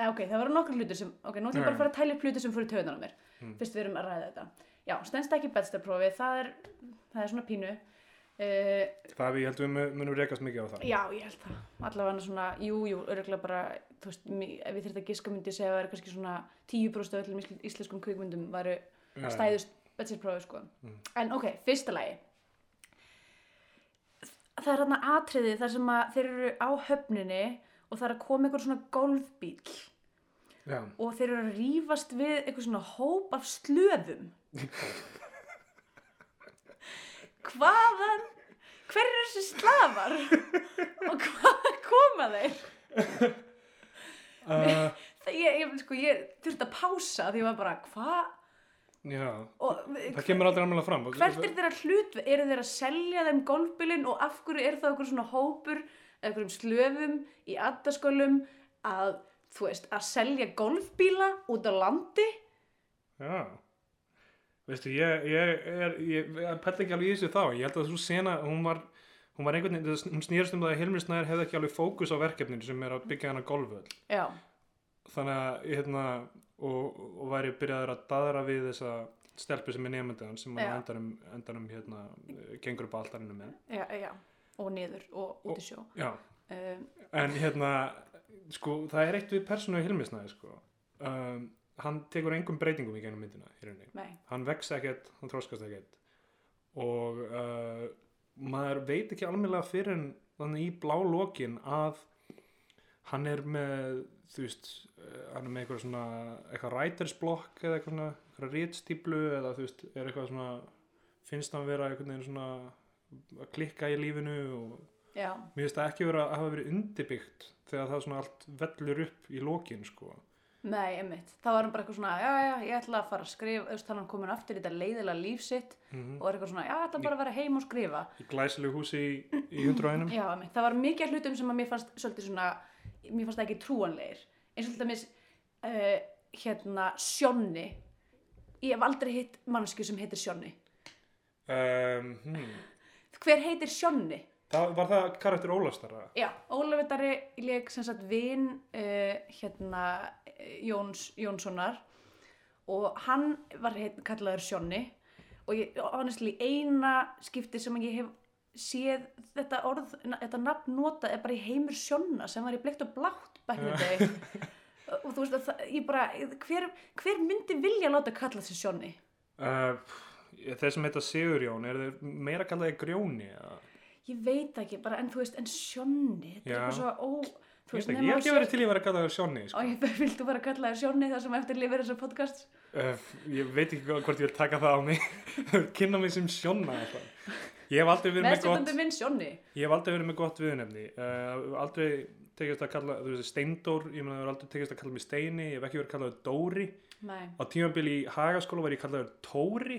eh, ok, það voru nokkur hlutir sem, ok, nú ætlum ég bara að fara að tæla upp hlutir sem fór í töðunar á mér Mm. fyrst við erum að ræða þetta. Já, stendst ekki bedstaprófi, það er það er svona pínu uh, það við heldum við munum rekast mikið á það Já, ég held það. Allavega svona, jú, jú, örgulega bara, þú veist, ég þurfti að giska myndi segja að það er kannski svona 10% af öllum ísl- íslenskum kvikmyndum væru Já, já. stæðust betsirprófi, sko. Mm. En ok, fyrsta lagi. Það er þarna atriði þar sem að þeir eru á höfninni og það er að koma einhver svona golfbíl já, og þeir eru að rífast við eitthvað svona hóp af slöðum. Hvaðan? Hver eru þessi slafar? og hvaðan koma þeir? uh, Það, ég, ég, sko, ég þurfti að pása því ég var bara, hvað? það kemur aldrei alveg fram hvert er þeirra hlut? Eru þeir að selja þeim golfbílinn og af hverju er það okkur svona hópur eða einhverjum slöfum í addaskólum að, þú veist, að selja golfbíla út á landi? Já Veistu, ég, ég er ég, ég pætti ekki alveg í þessu þá ég held að þessu sena, hún var hún var einhvern veginn, hún snýrst um það að Hilmir Snær hefði ekki alveg fókus á verkefninu sem er að byggja hana golföll Já, þannig að, hérna og, og væri byrjaður að daðra við þessa stelpu sem er nefndaðan sem hann endanum, endanum hérna, gengur upp á altarinu með já, já. Og niður og út í sjó. Já, Um, en hérna sko, það er eitt við persónu í Hilmir Snær sko. um, hann tekur engum breytingum í gennum myndina í rauninni. Nei, hann vex ekkert, hann þróskast ekkert. Og uh, maður veit ekki almennilega fyrir en þannig í blá lokin að hann er með þú veist, uh, hann er með eitthvað svona eitthvað writersblock eða eitthvað svona eitthvað rítstýplu eða þú veist, er eitthvað svona finnst hann vera einhvern veginn svona að klikka í lífinu og já, mér finnst það ekki vera að hafa verið undirbyggt þegar það svona allt vellur upp í lokin sko Nei, einmitt. Þá var hann bara eitthvað svona, já, já, ég ætla að fara að skrifa, veist, hann komin aftur í þetta leiðilega líf sitt Mhm. og er eitthvað svona, já, ég ætla bara að vera heim og skrifa. Í glæsilegu húsi í, í hundruðænum. Já, einmitt. Það var mikið hlutum sem að mér fannst svolítið svona, mér fannst það ekki trúanlegir. Eins og til dæmis, uh, hérna, Sjonni. Ég hef aldrei hitt mannsku sem heitir Sjonni. Um, hmm. Hver heitir Sjonni? Það var það karakter Ólafstara. Já, Ólafur Darri leik sem sagt vin uh, hérna eh, Jóns, Jónssonar og hann var heit, kallaður Sjonni og ég, honestly, eina skipti sem ég hef séð þetta orð, þetta nafn nota er bara í heimur Sjonna sem var í bleikt og blátt the day og þú veist að það, ég bara, hver, hver myndi vilja láta kalla sig Sjonni? Uh, þeir sem heita Sigurjón, er þeir meira kallaði Grjóni? eða? Ég veit ekki, bara, en þú veist, en Sjonni, þetta er Já. eitthvað svo ó, veist ég þú hef ekki verið til í að vera kallaður Sjóni. Sko. Ég viltu bara kalla þér Sjóni þar sem eftir lifir þessu podcast? Uh, ég veit ekki hvort ég vil taka það á mig. Kynna mig sem alltaf. Ég hef aldrei verið með gott, ég hef aldrei verið með gott viðnefni. Uh, aldrei tekist að kalla, þú veist, Steindór, ég meina það er aldrei tekist að kalla mig Steini, ég hef ekki verið kallaður Dóri. Nei, Á tímabili í Hagaskóla var ég kallaður Tóri.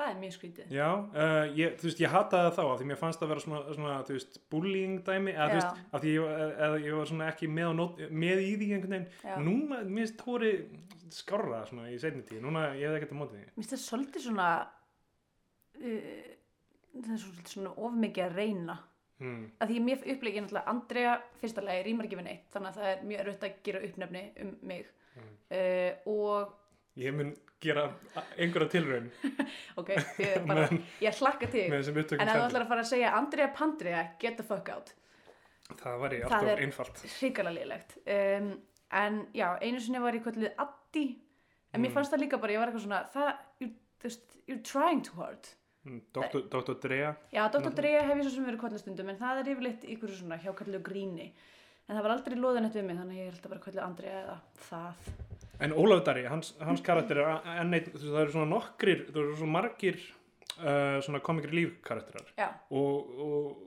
Það er mjög skrítið. Já, uh, ég, þú veist, ég hataði það þá af því mér fannst það að vera svona, svona þú veist, bullying dæmi, eða þú veist, af því ég, eða, ég var svona ekki með, á nót, með í því einhvern veginn. Núna, mér finnst Tóri skárra svona í seinni tíð, núna ég hef ekkert að móti því. Mér finnst það svolítið svona, uh, það er svolítið svona of mikið að reyna. Hmm. Að því mér upplegið náttúrulega Andrea fyrsta lagi rýmar ekki við neitt, þannig að það er mjög erfitt að gera uppnefni um mig. Mm. Uh, og, Ég mun gera einhverja tilraun ok, ég, er bara, Men- ég hlakka til. En ef þú ætlar að fara að segja Andrea Pandrea, get the fuck out. Það var ég Það alltaf er- einfalt. hrikalega lélegt um, en já, einu sinni var ég kvöldið Addi en mér Mm. fannst það líka bara, ég var eitthvað svona það, you, veist, you're trying too hard Mm, Dr. Dr. Drea, já, Dr. Drea hef ég svo sem verið kvöldið stundum en það er yfirleitt ykkur svona hjákallu gríni en það var aldrei loðinett við mig þannig að ég held að bara kvöldið Andrea eða það. En Ólafur Dari, hans, hans karakter er enn eitt, það eru svona nokkrir, það eru svona margir uh, svona komikri lífkarakterar. já, og, og,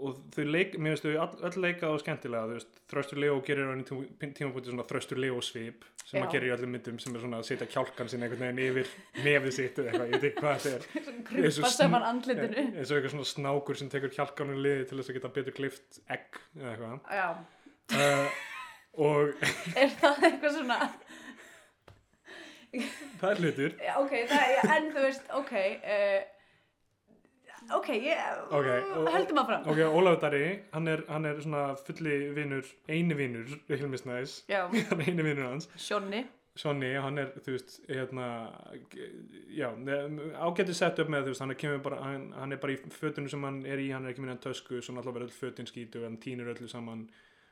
og þau leik, mér finnst þau öll leikað og skemmtilega, Þröstur Leo gerir á einu tím- tímapunkti svona Þröstur Leo svip sem að gerir í öllum myndum sem er svona að setja kjálkan sinni einhvern veginn yfir nefið sitt eða eitthvað, ég veit ekki hvað þetta er. Og saman andlitinu. Eins og eitthvað svona snákur sem tekur kjálkanum liði til þess að geta betur klift egg eða eitthvað. Uh, og er það eitthvað svona það er hlutur. Ok, það, já, en þú veist, ok uh, ok, ég Ok, og- höldum að fram ok, Ólafur Dari, hann er, hann er svona fulli vinur, eini vinur Hilmisnæs, hann er eini vinur hans. Sjónni. Sonny, hann er, þú veist, hérna, já, ágætið sett upp með, þú veist, hann er, bara, hann, hann er bara í fötunum sem hann er í, hann er ekki minna tösku, svo náttúrulega verður öll fötin skítu, hann týnur öllu saman,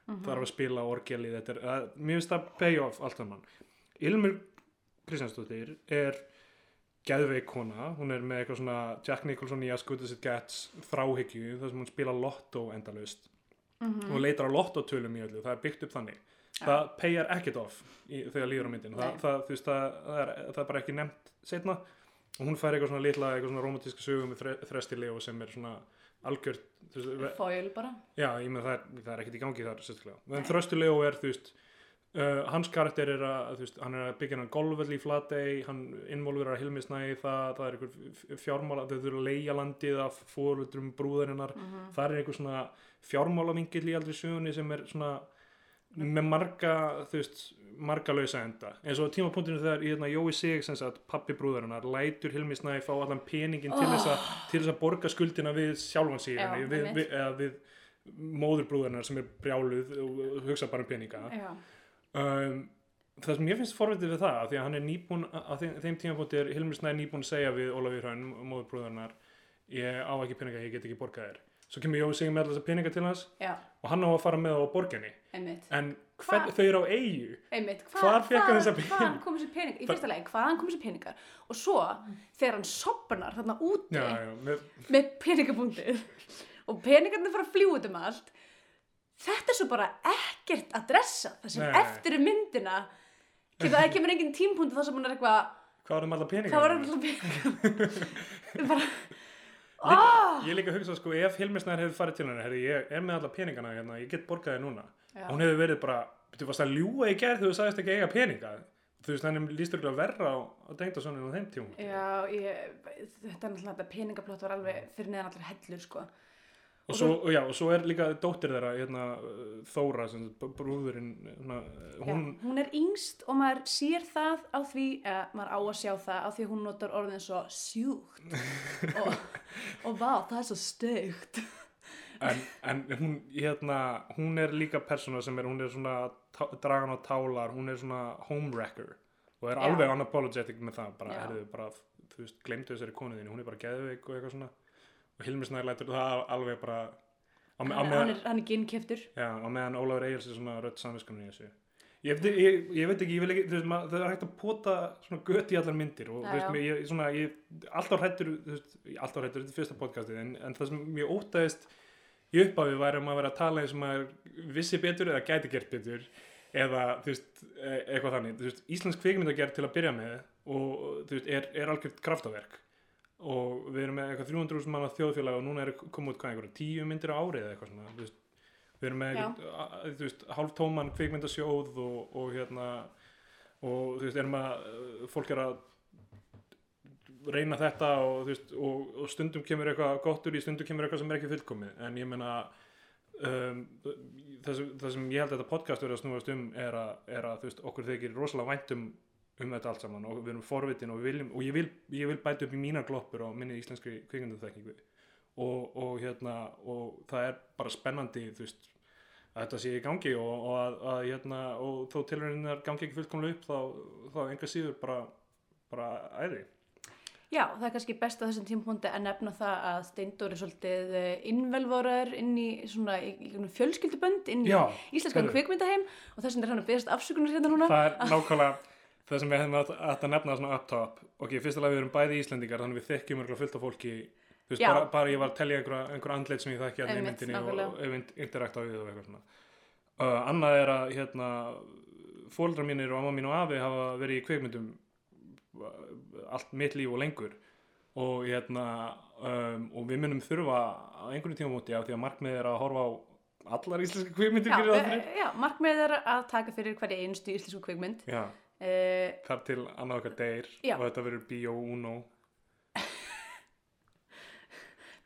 þarf að spila orgeli, þetta er, að, mér finnst það pay off allt saman. Ilmur Kristjánsdóttir er geðveik kona, hún er með eitthvað svona Jack Nicholson í As Good As It Gets þráhyggju, þar sem hún spila lotto endalaust. Mhm. og leitar á lottotölum í öllu, það er byggt upp þannig. Það payar ekkert off í, þegar líður á myndin það, það, veist, það, það, er, það er bara ekki nefnt setna og hún fær eitthvað svona litla, eitthvað svona romantíska sögum með þre, þresti Leo sem er svona ve- Foil bara. Já, ég með það er, það er ekkert í gangi þar sérstaklega, en þrösti Leo er þú veist Uh, hans karakter er að, veist, hann er að byggja hann golfvöld í Flatey, hann involverar Hilmisnæði, það, það er einhver fjármála, þau þurfa að leigja landið af fóröldrum brúðarinnar, Mhm. það er einhver svona fjármálavingill í aldrei sögunni sem er svona með marga, þú veist, marga lausa enda, eins og tímapunktinu þegar hérna, Jói Sig, sem sagt, pappi brúðarinnar lætur Hilmisnæði fá allan peningin til þess að til þess að borga skuldina við sjálfan Já, við, við, við, við móðurbrúðarinnar sem er brjáluð og hugsa bara um peninga. Já, um, það sem ég finnst forvitið við það af því að hann er nýbúin að þeim, tímapunkti er Hilmur Snæði nýbúin að segja við Ólafur Hraun móðurbrúðarnar ég á ekki peninga, ég get ekki borgað þér svo kemur Jói Sigur með þessa peninga til hans já, og hann á að fara með á borginni einmitt en Hva? hvern, þau eru á eigu Hvar fékk hann þessa Hvaðan peninga? kom þessi peningar? Í fyrsta lagi, hvaðan kom þessi peningar? Og svo, þegar hann sopnar þarna úti já, já, með, með peningabúndið og peningarnir fara að fljúa út um allt þetta er svo bara ekkert að dressa það sem Nei. eftir er myndina kemur, það kemur engin tímpunkt þar sem hún er eitthvað hvað var um allar peninga hvað var alltaf peningar bara oh! ég líka að hugsa sko ef Hilmur Snæði hefur farið til henni ég er með allar peningana hérna, ég get borgað þér núna Já. hún hefur verið bara þú varst að ljúga í gerð þú sagðist ekki eiga peninga þú veist, þannig líst ykkur að verra á, á tengdasoninu á þeim tíma Já, ég, þetta er náttúrulega, þetta peningaplott var alveg fyrir neðan allir hellur, sko. Og svo, og já, og svo er líka dóttir þeirra hérna, Þóra, sem brúðurinn hérna, hún, Já, hún er yngst og maður sér það á því, eða maður á að sjá það á því hún notar orðin svo sjúkt og, og vá, það er svo staukt. en, en hún, hérna, hún er líka persóna sem er, hún er svona dragan á tálar, hún er svona homewrecker og er Já. alveg unapologetic með það, bara, herðu, bara þú veist, glemdu þessari konuðinni, hún er bara geðveik og eitthvað svona, og Hilmi Snær lætur það alveg bara á, Hann, á hann, meðan, er, hann er ginnkeftur. já, á meðan Ólafur Egils er svona rödd samviskunni í þessu. Ég, veit- ég, ég veit ekki, ég vil ekki, veist, maður, það er hægt að pota svona gött í allar myndir og veist, mér- ég, svona, ég, alltaf hrættur, alltaf hrættur, þetta er fyrsta podcastið, en, en það sem ég ótaðist í upphafi væri að vera að tala eins og maður vissi betur eða gæti gert betur eða, þú veist, e- eitthvað þannig, veist, Íslensk kvikmyndagerð til að byrja með og, þú veist, er, er algjört kraftaverk og við erum með eitthvað 300.000 manna þjóðfélag og núna er komið út hvað einhverja tíu myndir á árið eða eitthvað svona, veist, við erum með eitthvað, þú veist, hálftóman kvikmyndasjóð og, og hérna og þú veist, erum að uh, fólk er að reyna þetta og, þú veist, og, og stundum kemur eitthvað gott úr í stundum kemur eitthvað sem er ekki fullkomið. En ég meina um, það, sem, það sem ég held að þetta podcast verið að snúast um er að, er að þú veist, okkur þykir rosalega væntum um þetta allt saman og við erum forvitin og, við viljum, og ég, vil, ég vil bæta upp í mína gloppur á minni íslenskri kvikmyndaþekkingu. Og, og hérna og það er bara spennandi þú veist að þetta sé í gangi og, og, að, að, hérna, og þó tilhörinnar gangi ekki fullkomlega upp þá, þá enga síður bara, bara æði. Já, það er kannski best á þessum tímpúndi að nefna það að Steindór er svolítið innvelvorar inn í svona fjölskyldubönd, inn í Já, íslenskan kvikmyndaheim og þess vegna er hann að beðast afsökunar hérna núna. það er nákvæmlega það sem við hefum að, að nefna svona up top. Ok, fyrst alveg við erum bæði Íslendingar þannig við þekkjum örgulega fullt af fólki. Þú veist, bara, bara ég var að telja einhver, einhver andleit sem ég þekki að Einmitt, myndinni og, interakta við og eitthvað svona. Uh, annað er að hérna, fóldra mínir og amma mín og afi hafa verið í kvikmyndum uh, allt mitt líf og lengur. Og hérna um, og við munum þurfa á einhverjum tímamóti af því að markmið er að horfa á allar íslenska kvikmyndir Já, e, fyrir já, markmið er að taka fyrir hverja einstu íslensku kvikmynd. Já, Uh, þar til annað okkar Já. og þetta verður Bio Uno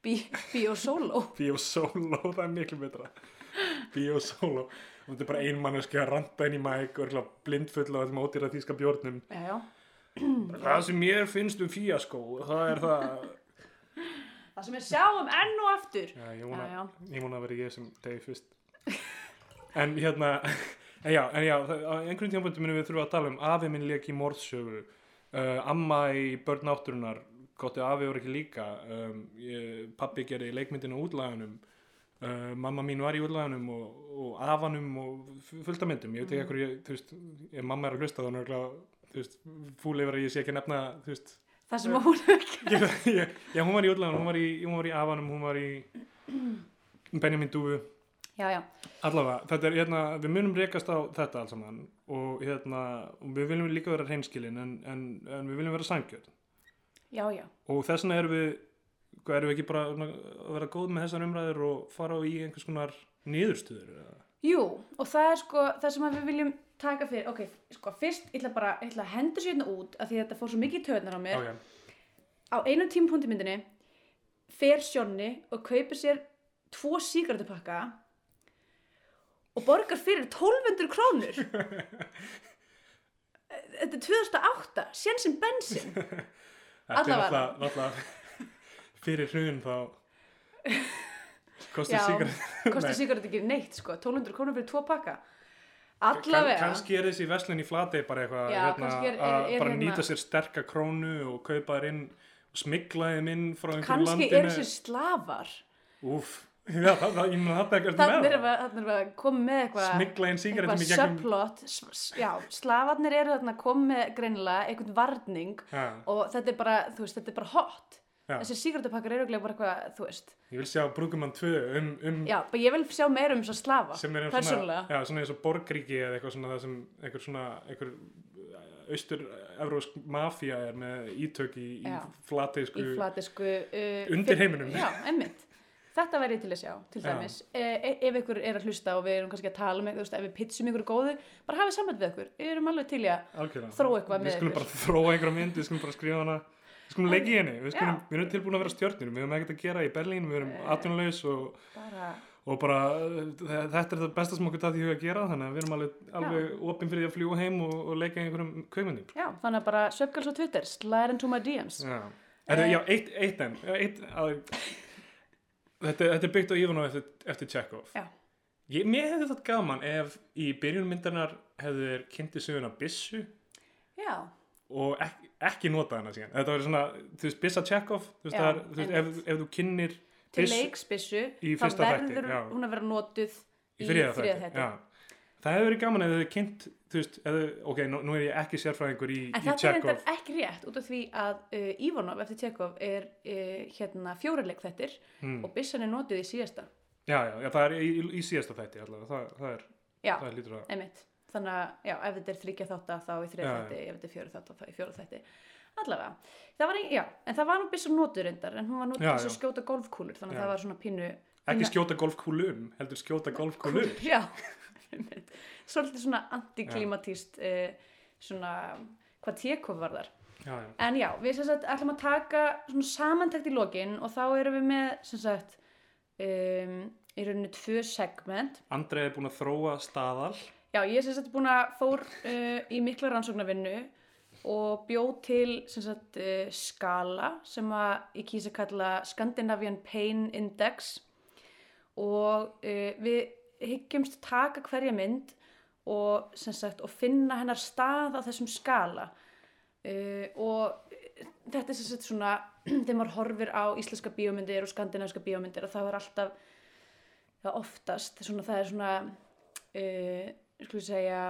bí, Bíó Solo. Bio Solo, það er miklu betra Bio Solo og þetta er bara ein manneski að ranta inn í mæk og blindfull á þessum ódýra þýska bjórnum Já, já. það sem mér finnst um fíaskó það er það Það sem við sjáum enn og aftur. já, ég ég vona að vera ég sem degi fyrst en hérna en já, en já það, á einhverjum tímapunktum munum við þurfa að tala um afi minn leik í morðsögu. Uh, amma í börn náttúrunar gott ef afi voru ekki líka. Um, ég, pappi gerði leikmyndinu útlaganum. Uh, mamma mín var í útlaganum og, og afanum og fu- fullt af myndum, ég veit ekki Mm. ekkur þú veist, ef mamma er að hlusta þá er örugglega, þú veist, fúl yfir að ég sé ekki að nefna þú veist, Það sem hún ekki. já, hún var í útlaganum hún var í, hún var í afanum, hún var í Benjamin Dúfu Já, já. allavega, þetta er, hérna, við munum rekast á þetta alls saman og hérna, og við viljum líka vera hreinskilin en, en, en við viljum vera sængjörn Já, já. og þess vegna erum við erum við ekki bara að vera góð með þessar umræður og fara í einhvers konar niðurstöður eða? Jú, og það er sko það sem við viljum taka fyrir, ok, sko fyrst ég ætla bara, ég ætla að henda sér hérna út af því að þetta fór svo mikið í töðnar á mér Ok, á einum tímapunkti í myndinni fer Sjónni og kaupir sér tvo sígarettupakka og borgar fyrir 1200 krónur. Þetta er 2008 sén sem bensin þetta er náttúrulega fyrir hrun þá kostar sígarett ekki neitt sko. 1200 krónur fyrir tvo pakka. Allavega kannski er þessi verslun í flatei bara eitthvað hérna, kannski er- er- að er bara hérna- nýta sér sterka krónu og kaupa þær inn og smigla þeim inn frá einhverju kannski landi eru sér slafar Úf, já, það, það, ég meina þetta ekkert þannig með við, þarna erum við að koma með eitthvað smigla inn sígarettum eitthvað í gegnum subplot. S- s- já, slafarnir eru þarna með greinilega einhvern varning já, og þetta er bara, þú veist, þetta er bara hot. Já. þessi sígarettupakkar eru örugglega bara eitthvað, þú veist. Ég vil sjá Brúkumann 2 um, um já, ég vil sjá meira um að slafa er um svona, persónulega, já, svona eins og borgríki eða eitthvað svona það sem einhver svona einhver austur-evrósk mafía er með ítök í, í Já. flateisku í flatisku uh, Undir heiminum. já, emmitt þetta væri til að sjá, til dæmis. E, e, ef ykkur er að hlusta og við erum kannski að tala þú veist, ef við pitsum ykkur góðu bara hafið samband við ykkur, við erum alveg til að algjörlega. Þróa eitthvað Við með skulum ykkur. bara þróa einhverja mynd, við skulum bara skrifa hana, við skulum leggja í henni, við, skulum, við erum tilbúin að vera stjörnir, við höfum ekkert að gera í Berlín, við erum Eh. atvinnulaus og, bara, og bara þe- þetta er það besta sem okkur dætt í huga að gera, þannig að við erum alveg, alveg opinn fyrir því að fljúa heim og, og leika í einhverjum kveimundum. já, þannig að bara Svefgals á Twitter, slide into my DMs Já, er, já eitt, eitt enn, eitt, að, þetta, þetta er byggt á Ivanov eftir, eftir Chekhov. Ég, mér hefði það gaman ef í byrjunum myndarnar hefðu þeir kynnti söguna Bissu já, og ekki, ekki nota hana síðan. Þetta var svona, þú veist, Bissa Chekhov þú veist, Já, það er, þú veist, ef, ef þú kynnir til leiksbissu þá verður hún að vera notuð í í þriða já. það hefði verið gaman ef þau kynnt þú veist, þau, ok, nú, nú er ég ekki sérfræðingur í, En í þetta er reyndar ekki rétt út af því að uh, Ivanov eftir Tjekov er uh, hérna fjórileik þettir mm. og byssan er notuð í síðasta. já, já, já, það er í, í, í síðasta þætti allavega, það, það er, Já, það er lítur að einmitt. Þannig að, já, ef þetta er þryggja þátta þá í þriða Já, þætti, ef þetta er fjóra þátta þá í fjóra þætti. Allavega. Það var, ein- já, en það var nú byssan notuð reyndar, en hún var notuð Já, þess að skjóta golfkúlur, þannig að það var svona pínu... ekki skjóta golfkúlum, heldur skjóta golfkúlum Já. Svolítið svona antiklimatíst, uh, svona, hvað Tjekov var þar. já, já, En já, við sem sagt ætlum að taka svona samantækt í lokin og þá erum við með sem sagt um, í rauninni tvö segment. Andrei er búin að þróa staðal Já, ég er sem sagt búin að fór uh, í mikla rannsóknarvinnu og bjóð til sem sagt uh, skala sem að ég kýsa kalla Scandinavian Pain Index og uh, við hyggjumst taka hverja mynd og, sagt, og finna hennar stað á þessum skala. Uh, og þetta er sem sagt svona þegar maður horfir á íslenska bíómyndir og skandinaviska bíómyndir og þá er alltaf það oftast svona, það er svona uh, skulum við segja?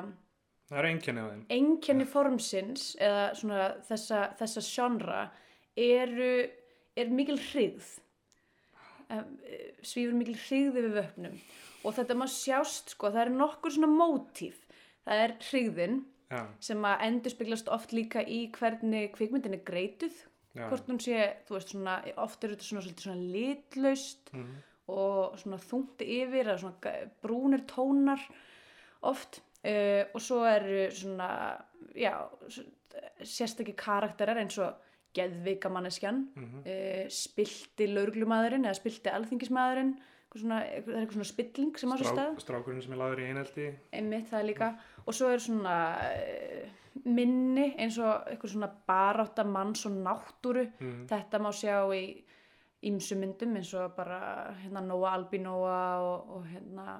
Það er einkenni á þeim. Einkenni formsins eða svona þessa, þessa genre eru er mikil hrigð um, svífur mikil hrigð yfir vöpnum og þetta má sjást sko, það er nokkur svona mótíf. Það er hrigðin já, sem að endurspeglast oft líka í hvernig kvikmyndin er greituð. Já, hvort hún sé, þú veist svona oft er þetta svona, svolítið svona litlaust Mhm. og svona þungti yfir eða svona brúnir tónar oft. Uh, og svo eru svona já, sérstakki karakterar eins og geðvika manneskjan Mhm. uh, spilti laurglumæðurinn eða spilti alþingismæðurinn eitthvað svona, það er eitthvað svona spilling sem á sér stað. Strá, strákurinn sem er laður í einelti. Einmitt það líka. Og svo er svona uh, minni eins og eitthvað svona barátta manns og náttúru. Mm. þetta má sjá í ýmsu myndum eins og bara hérna Nóa Albinóa og, og hérna.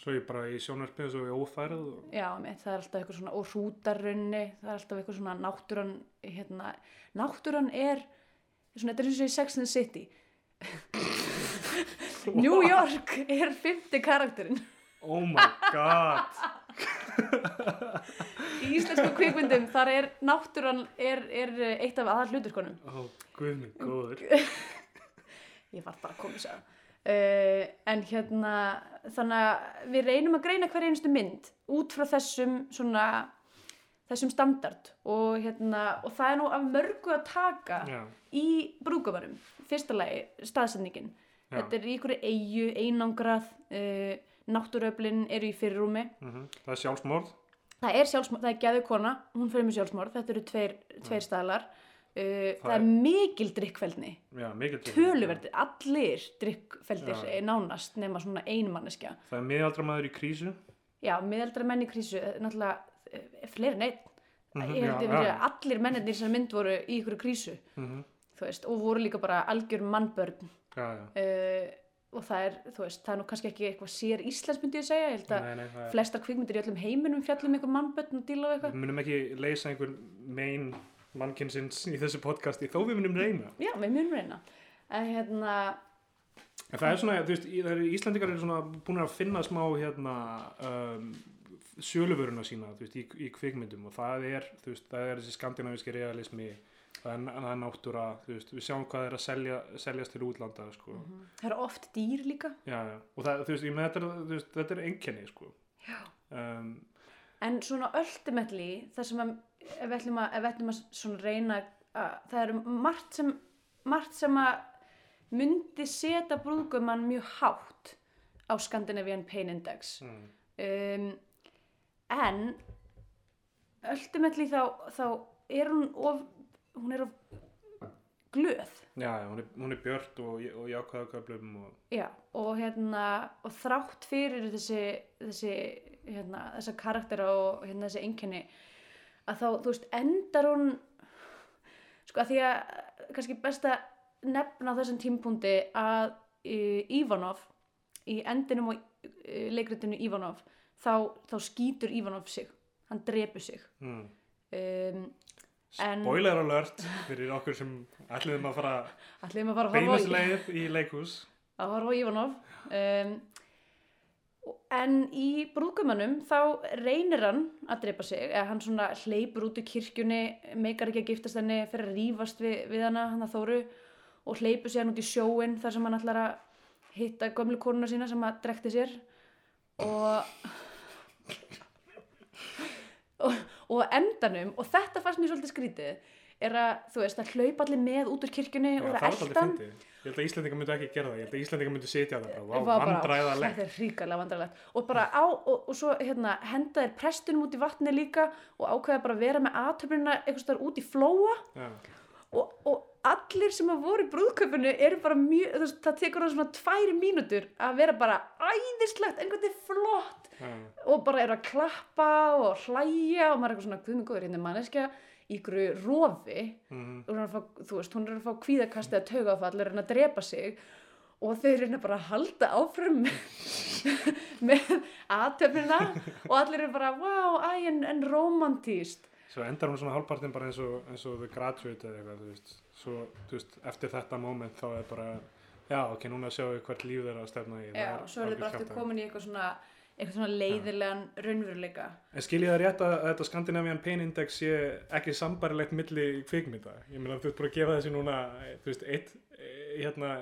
Svo ég bara í sjónvarpið og svo í ófærið og... já, einmitt, það er alltaf eitthvað svona og hrútarunni, það er alltaf eitthvað svona náttúran hérna, náttúran er svona, þetta er eins og í Sex and the City New York er fymti karakterinn. Oh my god. Í íslensku kvikmyndum þar er náttúran er, er eitt af aðal hluturkonum oh, guð minn góður. Ég var bara að koma að uh, en hérna þannig að við reynum að greina hver einustu mynd út frá þessum svona þessum standard. Og hérna og það er nú af mörgu að taka já, í brúkumarum fyrsta lagi staðsetningin Já. þetta er í einhverju eigu, einangrað uh, náttúröflin eru í fyrirrúmi. Mm það er sjálfsmorð. Það er sjálfsmorð, það er geðu kona hún fyrir með sjálfsmorð, þetta eru tveir, tveir staðlar. Uh, það, er mikil mikil töluverdi, allir drikkfeldir Já. er nánast nema svona einmanneskja það er miðaldra maður í krísu. Já, miðaldra menn í krísu eh, náttúrulega eh, fleiri einn. Mhm, ég já, já. allir mennirnir sem mynd voru í ykkur krísu mm þú veist, og voru líka bara algjör mannbörn já, já, uh, og það er, þú veist, það er nú kannski ekki eitthvað sér íslensk myndi ég segja, ég held að flestar kvikmyndir í öllum heiminum fjallum eitthvað mannbörn og díla á eitthvað. Við munum ekki leysa einhver mein mannkynsins í þessu podcasti þó við munum reyna. Já, við munum reyna. En hérna, en það er svona, þú veist, Íslandingar eru svona búin að finna smá hérna um, söluvöruna sína veist, í, í kvikmyndum. Og það er, veist, það er þessi skandinavíski realismi það er, er náttúra, þú veist, við sjáum hvað er að selja, seljast til útlanda, sko. Það eru oft dýr líka. Já, já, og það, þú veist, ég með þetta er, þetta er einkenni, sko. Um, En svona ultimately, það sem að, ef við ætlum að, ef við ætlum að reyna að, það eru margt sem, margt sem að myndi setja brúðgumann mjög hátt á Scandinavian Pain Index. Mm. um, en ultimately þá, þá er hún of hún er glöð. Já, hún er, hún er björt og, og jákvæða köflum og Já, og hérna og þrátt fyrir þessi þessi, hérna, þessa karaktera og hérna þessi einkenni að þá, þú veist, endar hún sko að því að kannski best að nefna á þessum tímpúndi að uh, Ivanov í endinum og uh, leikritinu Ivanov þá, þá skýtur Ivanov sig. Hann drepur sig. Mm. um, En- spoiler alert fyrir okkur sem ætliðum að fara fara í- beinusleið í leikhús. Að horfa á Ivanov. Um, en í brúðgumannum þá reynir hann að drepa sig. Eða hann svona hleypur út í kirkjunni meikar ekki að giftast henni fyrir að rífast við, við hana, hann að Þóru og hleypur sér út í sjóin þar sem hann ætlar að hitta gömlu konuna sína sem að drekti sér. Og og, og endanum og þetta fannst mér svolítið skrítið er að þú veist að hlaupa allir með út úr kirkjunni og er aldrei eldan. Ég held að Íslandingar myndu ekki gera það. Ég held að Íslandingar myndu sitja það bara, bara, vandræðalegt. þetta er ríkarlega vandræðalegt og bara á, og, og svo hérna henda þér prestunum út í vatni líka og ákveða bara að vera með aðtöfnina einhvers þar út í flóa og, og allir sem að voru í brúðköpunni eru bara mjög, veist, það tekur það svona tværi mínútur að vera bara æðislegt, einhvern veginn flott. Já, og bara eru að klappa og hlæja og maður er eitthvað svona, guð mig góður, hérna manneskja í ykkur rofi. Að fá, þú veist, hún er að fá kvíðakast eða taugafall, er að drepa sig. Og þau reyna bara að halda áfram með, með aðtöfnina og allir eru bara, wow, æ, en, en romantíst Svo endar hún svona hálfpartin bara eins og, eins og The Graduate eða eitthvað, þú veist. Svo, þú veist, eftir þetta moment þá er bara, já, ok, núna sjáum við hvert líf þeirra að stefna í. Já, svo er þau bara aftur komin í eitthvað svona eitthvað svona leiðilegan raunveruleika En skil ég það rétt að þetta Scandinavian Pain Index sé ekki sambarilegt milli kvikmynda? Ég meina, þú ert bara að gefa þessi núna, þú veist, eitt, eh, hérna,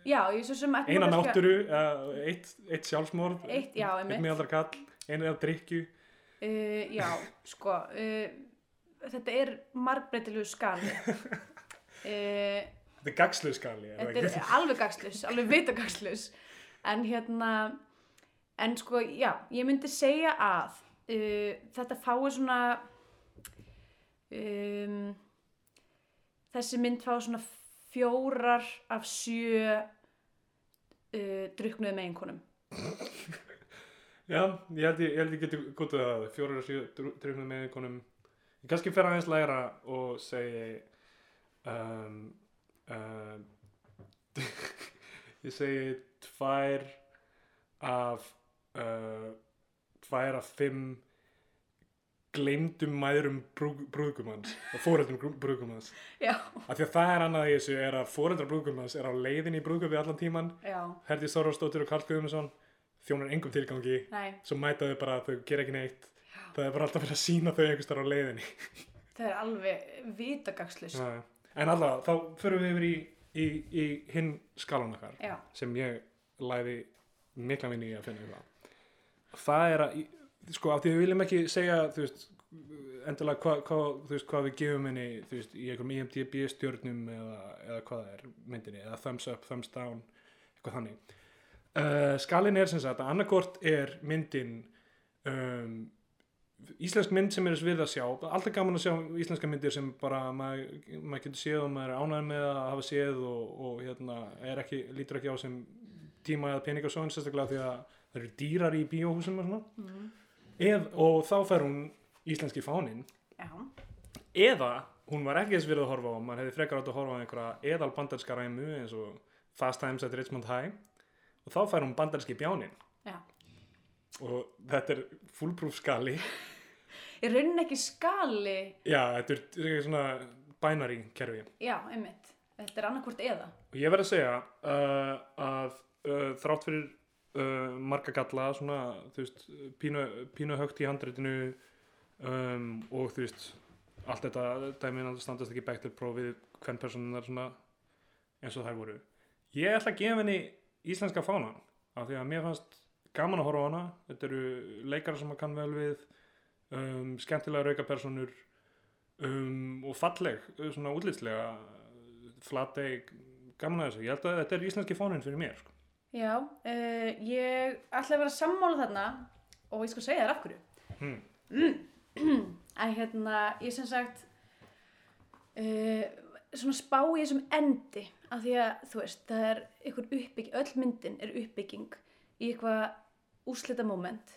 Já, eina eh, eitt, eitt sjálfsmorð, Eitt, eitt einmitt miðaldra kall, einu eða drikju. uh, Já, sko uh, þetta er margbreytilegu skali Þetta er gagslu skali, er þetta er alveg gagslus, alveg vitagaslus en hérna en sko, já, ég myndi segja að uh, þetta fái svona um, þessi mynd fái svona fjórar af sjö uh, druknuðu meginkonum. Já, ég held ég, ég, ég geti gótið það, fjórar og sjö drifnum með einhvernum. Ég kannski fer aðeins læra og segi, um, um, ég segi tvær af, uh, tvær af fimm gleymdum mæðurum brú, brúðgumans fóreldrum brúðgumans. já, Af því að það er annað í þessu er að fóreldrar brúðgumans er á leiðin í brúðgumi allan tíman. já, Herdi Þorvarsdóttir og Karl Guðmundsson þjónar engum tilgangi. Nei. Svo mæta þau bara að þau gera ekki neitt. Það er bara alltaf verið að sína þau einhvers þar á leiðinni. Það er alveg vitagaslus Já. En alltaf, þá förum við yfir í, í, í hinn skalan okkar já, sem ég læði mikla vinni í að finna það það er að sko, af því við viljum ekki segja þú veist, endilega hvað hva, hvað við gefum henni þú veist, í einhverjum IMDb stjörnum eða, eða hvað það er myndinni eða thumbs up, thumbs down eitthvað þannig. Uh, skalin er sem sagt að annarkort er myndin um, íslensk mynd sem er þess við að sjá alltaf gaman að sjá íslenska myndir sem bara maður, maður getur séð og maður er ánægð með að hafa séð og, og hérna, er ekki, lítur ekki á sem tíma eða peningasóin sérstaklega því að það eru dýrar í bíóhúsum og svona. Mm. Eð, og þá fær hún íslenski fánin já, eða hún var ekki þess virð að horfa á maður hefði frekar átt að horfa á einhverja eðal bandarska ræmu eins og Fast Times at Richmond High. Og þá fær hún bandarski bjánin já og þetta er fullproof skali. Ég raunin ekki skali. Já, þetta er, þetta er svona binary kerfi. Já, einmitt, þetta er annarkvort eða. Og ég verð að segja uh, að uh, þrátt fyrir uh, marga galla svona, þú veist, pínu, pínu högt í handreitinu um, og þú veist allt þetta dæmin að standast ekki til prófið hvern personunar svona eins og þær voru. Ég ætla að gefa henni íslenska fánan af því að mér fannst gaman að horfa á hana þetta eru leikara sem maður kann vel við um, skemmtilega raukapersonur um, og falleg svona útlitslega flateg gaman að þessu, ég held að þetta er íslenski fáninn fyrir mér sko. Já, uh, ég ætla að vera sammála þarna og ég skal segja þér af hverju. hmm. að hérna, ég sem sagt uh, svona spá í þessum endi af því að, þú veist, það er einhver uppbygging, öll myndin er uppbygging í eitthvað úslita moment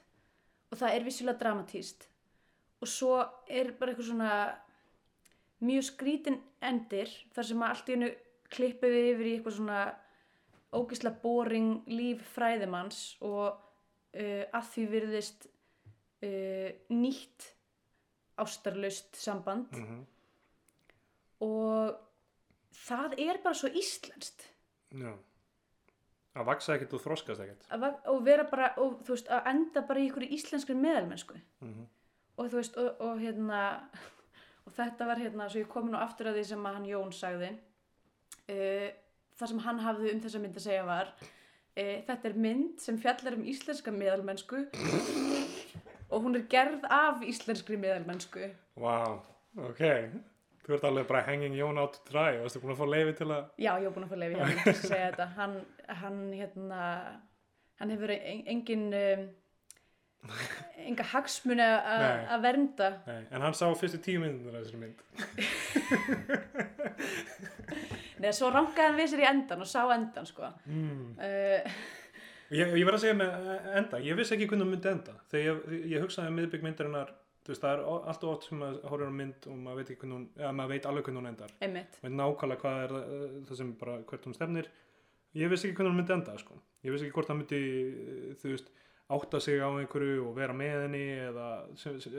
og það er vissulega dramatíst og svo er bara eitthvað svona mjög skrítin endir þar sem allt í hennu klippu við yfir í eitthvað svona ógislega boring líf fræðimanns og uh, að því virðist uh, nýtt ástarlaust samband. Mm og það er bara svo íslenskt. Já. Að vaksa ekkert og þroskast ekkert. og vera bara, og þú veist, að enda bara í ykkur íslenskri meðalmennsku Mm og þú veist, og, og hérna og þetta var hérna, svo ég kom nú aftur að því sem að hann Jón sagði uh, það sem hann hafði um þessa mynd að segja var uh, þetta er mynd sem fjallar um íslenska meðalmennsku og hún er gerð af íslenskri meðalmennsku Vá, ok. Þú ert alveg bara hanging Jón out to dry. Varstu búin að fá leiði til að... já, ég var búin að fá hann til að segja þetta hann, hann hérna hann hefur en- engin um, enga hagsmuni að- að vernda Nei, en hann sá fyrstu tíu myndunar af þessari mynd. Nei, svo rankaði hann við sér í endan og sá endan sko. Mm. uh, Ég, ég verð að segja með eh, enda, ég vissi ekki hvernig hún myndi enda. Þegar ég, ég hugsaði um miðbygg myndarinnar, þú veist, það er o- allt og oft sem maður horfir á mynd og maður veit hún, eða maður veit alveg hvernig hún endar. einmitt Veit nákvæmlega hvað er það, það sem bara hvert hún stefnir. Ég vissi ekki hvernig hún myndi enda, sko. Ég vissi ekki hvort hann myndi, eh, þú veist, átta sig á einhverju og vera með henni eða,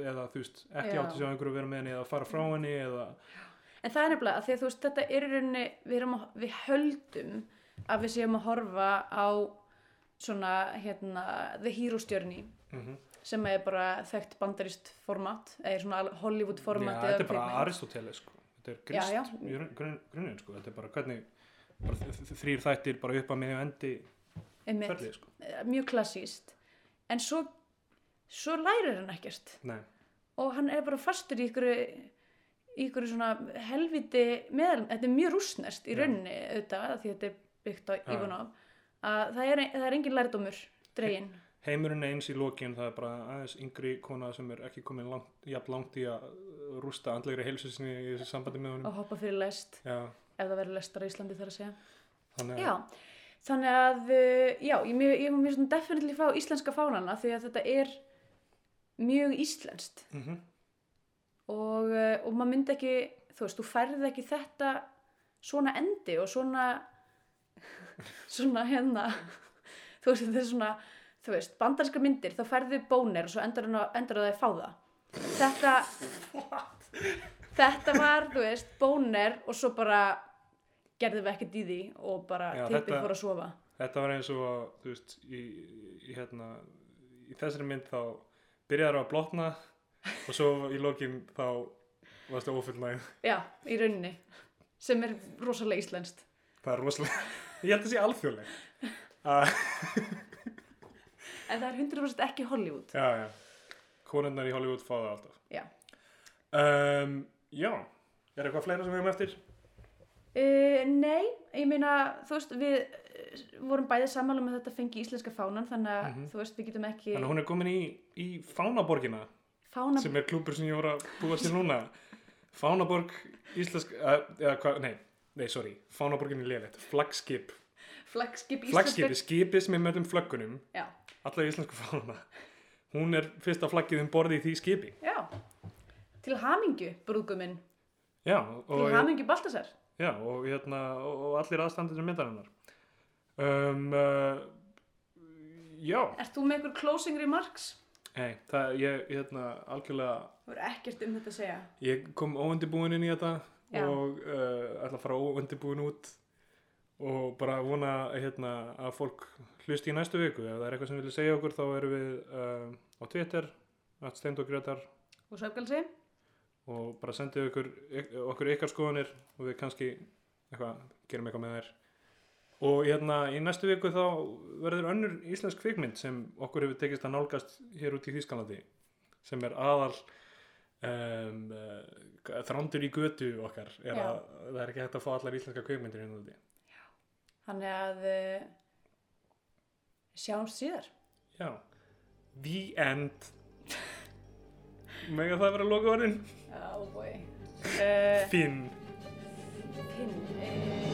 eða þú veist, ekki Já. átta sig á einhverju og vera með henni eða fara frá henni eða, En það er nefnilega að því að þú veist þetta er í rauninni við, að, við höldum að við séum að horfa á svona hérna The Hero's Journey mm sem er bara þekkt bandarist format eða svona Hollywood Já, format þetta er bara Aristoteles sko. Þetta er grist Já, já. í grunn- grunn- grunninn sko. Þetta er bara hvernig bara þ- þ- þrír þættir bara upp að miðju endi ferlið sko. Eh, mjög klassíst en svo svo lærir hann ekkert Nei, og hann er bara fastur í ykkur í ykkur svona helviti meðal, þetta er mjög rúsnest í Já. rauninni auðvitað því þetta er byggt á Já. Ivanov að það er, það er engin lærdómur dregin heimurinn eins í lokin það er bara aðeins yngri kona sem er ekki komin langt, jafn langt í að rústa andlegri heilsu sinni í þessu sambandi með honum. Og hoppa fyrir lest Já, ef það verður lestar á Íslandi þar að segja. Þannig já, þannig að uh, já, ég, ég mér svona definitely fá íslenska fánana því að þetta er mjög íslenskt. Mm og, uh, og maður myndi ekki þú veist, þú færði ekki þetta svona endi og svona svona hérna þú veist, þetta er svona þú veist, bandarska myndir, þá færði bónir og svo endur að það að fá það. Þetta þetta var, þú veist, bónir og svo bara gerðum við ekkert í því og bara þetta- fór að sofa. Þetta var eins og, þú veist, í, í, hérna, í þessari mynd þá byrjaður að blotna og svo í lokin þá varstu ófullnægð. já, í rauninni sem er rosalega íslenskt. Það er rosalega, ég held að sé alþjóðleg. Uh, en það er 100% ekki Hollywood já, já, konunnar í Hollywood fá það alltaf. já Um, já, er eitthvað fleira sem við höfum eftir? Uh, nei, ég meina, þú veist, við uh, vorum bæðið sammála með þetta fengi íslenska fánan, þannig að, Mhm. þú veist, við getum ekki Þannig að hún er komin í, í Fánaborgina fána... sem er klúpur sem ég voru að búa til núna. Fánaborg, íslensk, uh, eða hvað, nei, nei, sorry, Fánaborgin er lélætt, flaggskip. Flaggskip Flaggskipi, skipið sem er með um flöggunum, Já, alla íslensku fána. Hún er fyrsta flaggið um borði í því skipi. já. Til hamingju, brúðguminn. Já, Til og, hamingju, Baltasar. já, og, hérna, og, allir aðstandir sem myndarinnar. Um, uh, já, Ert þú með einhver closing remarks? Nei, það, ég, hérna, algjörlega, Þú er ekkert um þetta að segja. ég kom óundibúin inn í þetta Já. og uh, ætla að fara óundibúin út og bara vona hérna, að fólk hlusti í næstu viku. Ef það er eitthvað sem vilja segja okkur þá erum við uh, á Twitter, að steindogrétar Og söfgalsi? og bara sendið okkur, okkur ykkar skoðanir og við kannski eitthvað, gerum eitthvað með þær. Og hérna í næstu viku þá verður önnur íslensk kvikmynd sem okkur hefur tekist að nálgast hér út í Þýskalandi sem er aðal um, uh, þrándur í götu okkar er að það er ekki hægt að fá allar íslenska kvikmyndir inn úti. Þannig að uh, sjáumst síðar. Já. The end. Mega það vera loka orðin? Oh boy. Uh, Finn. Finn,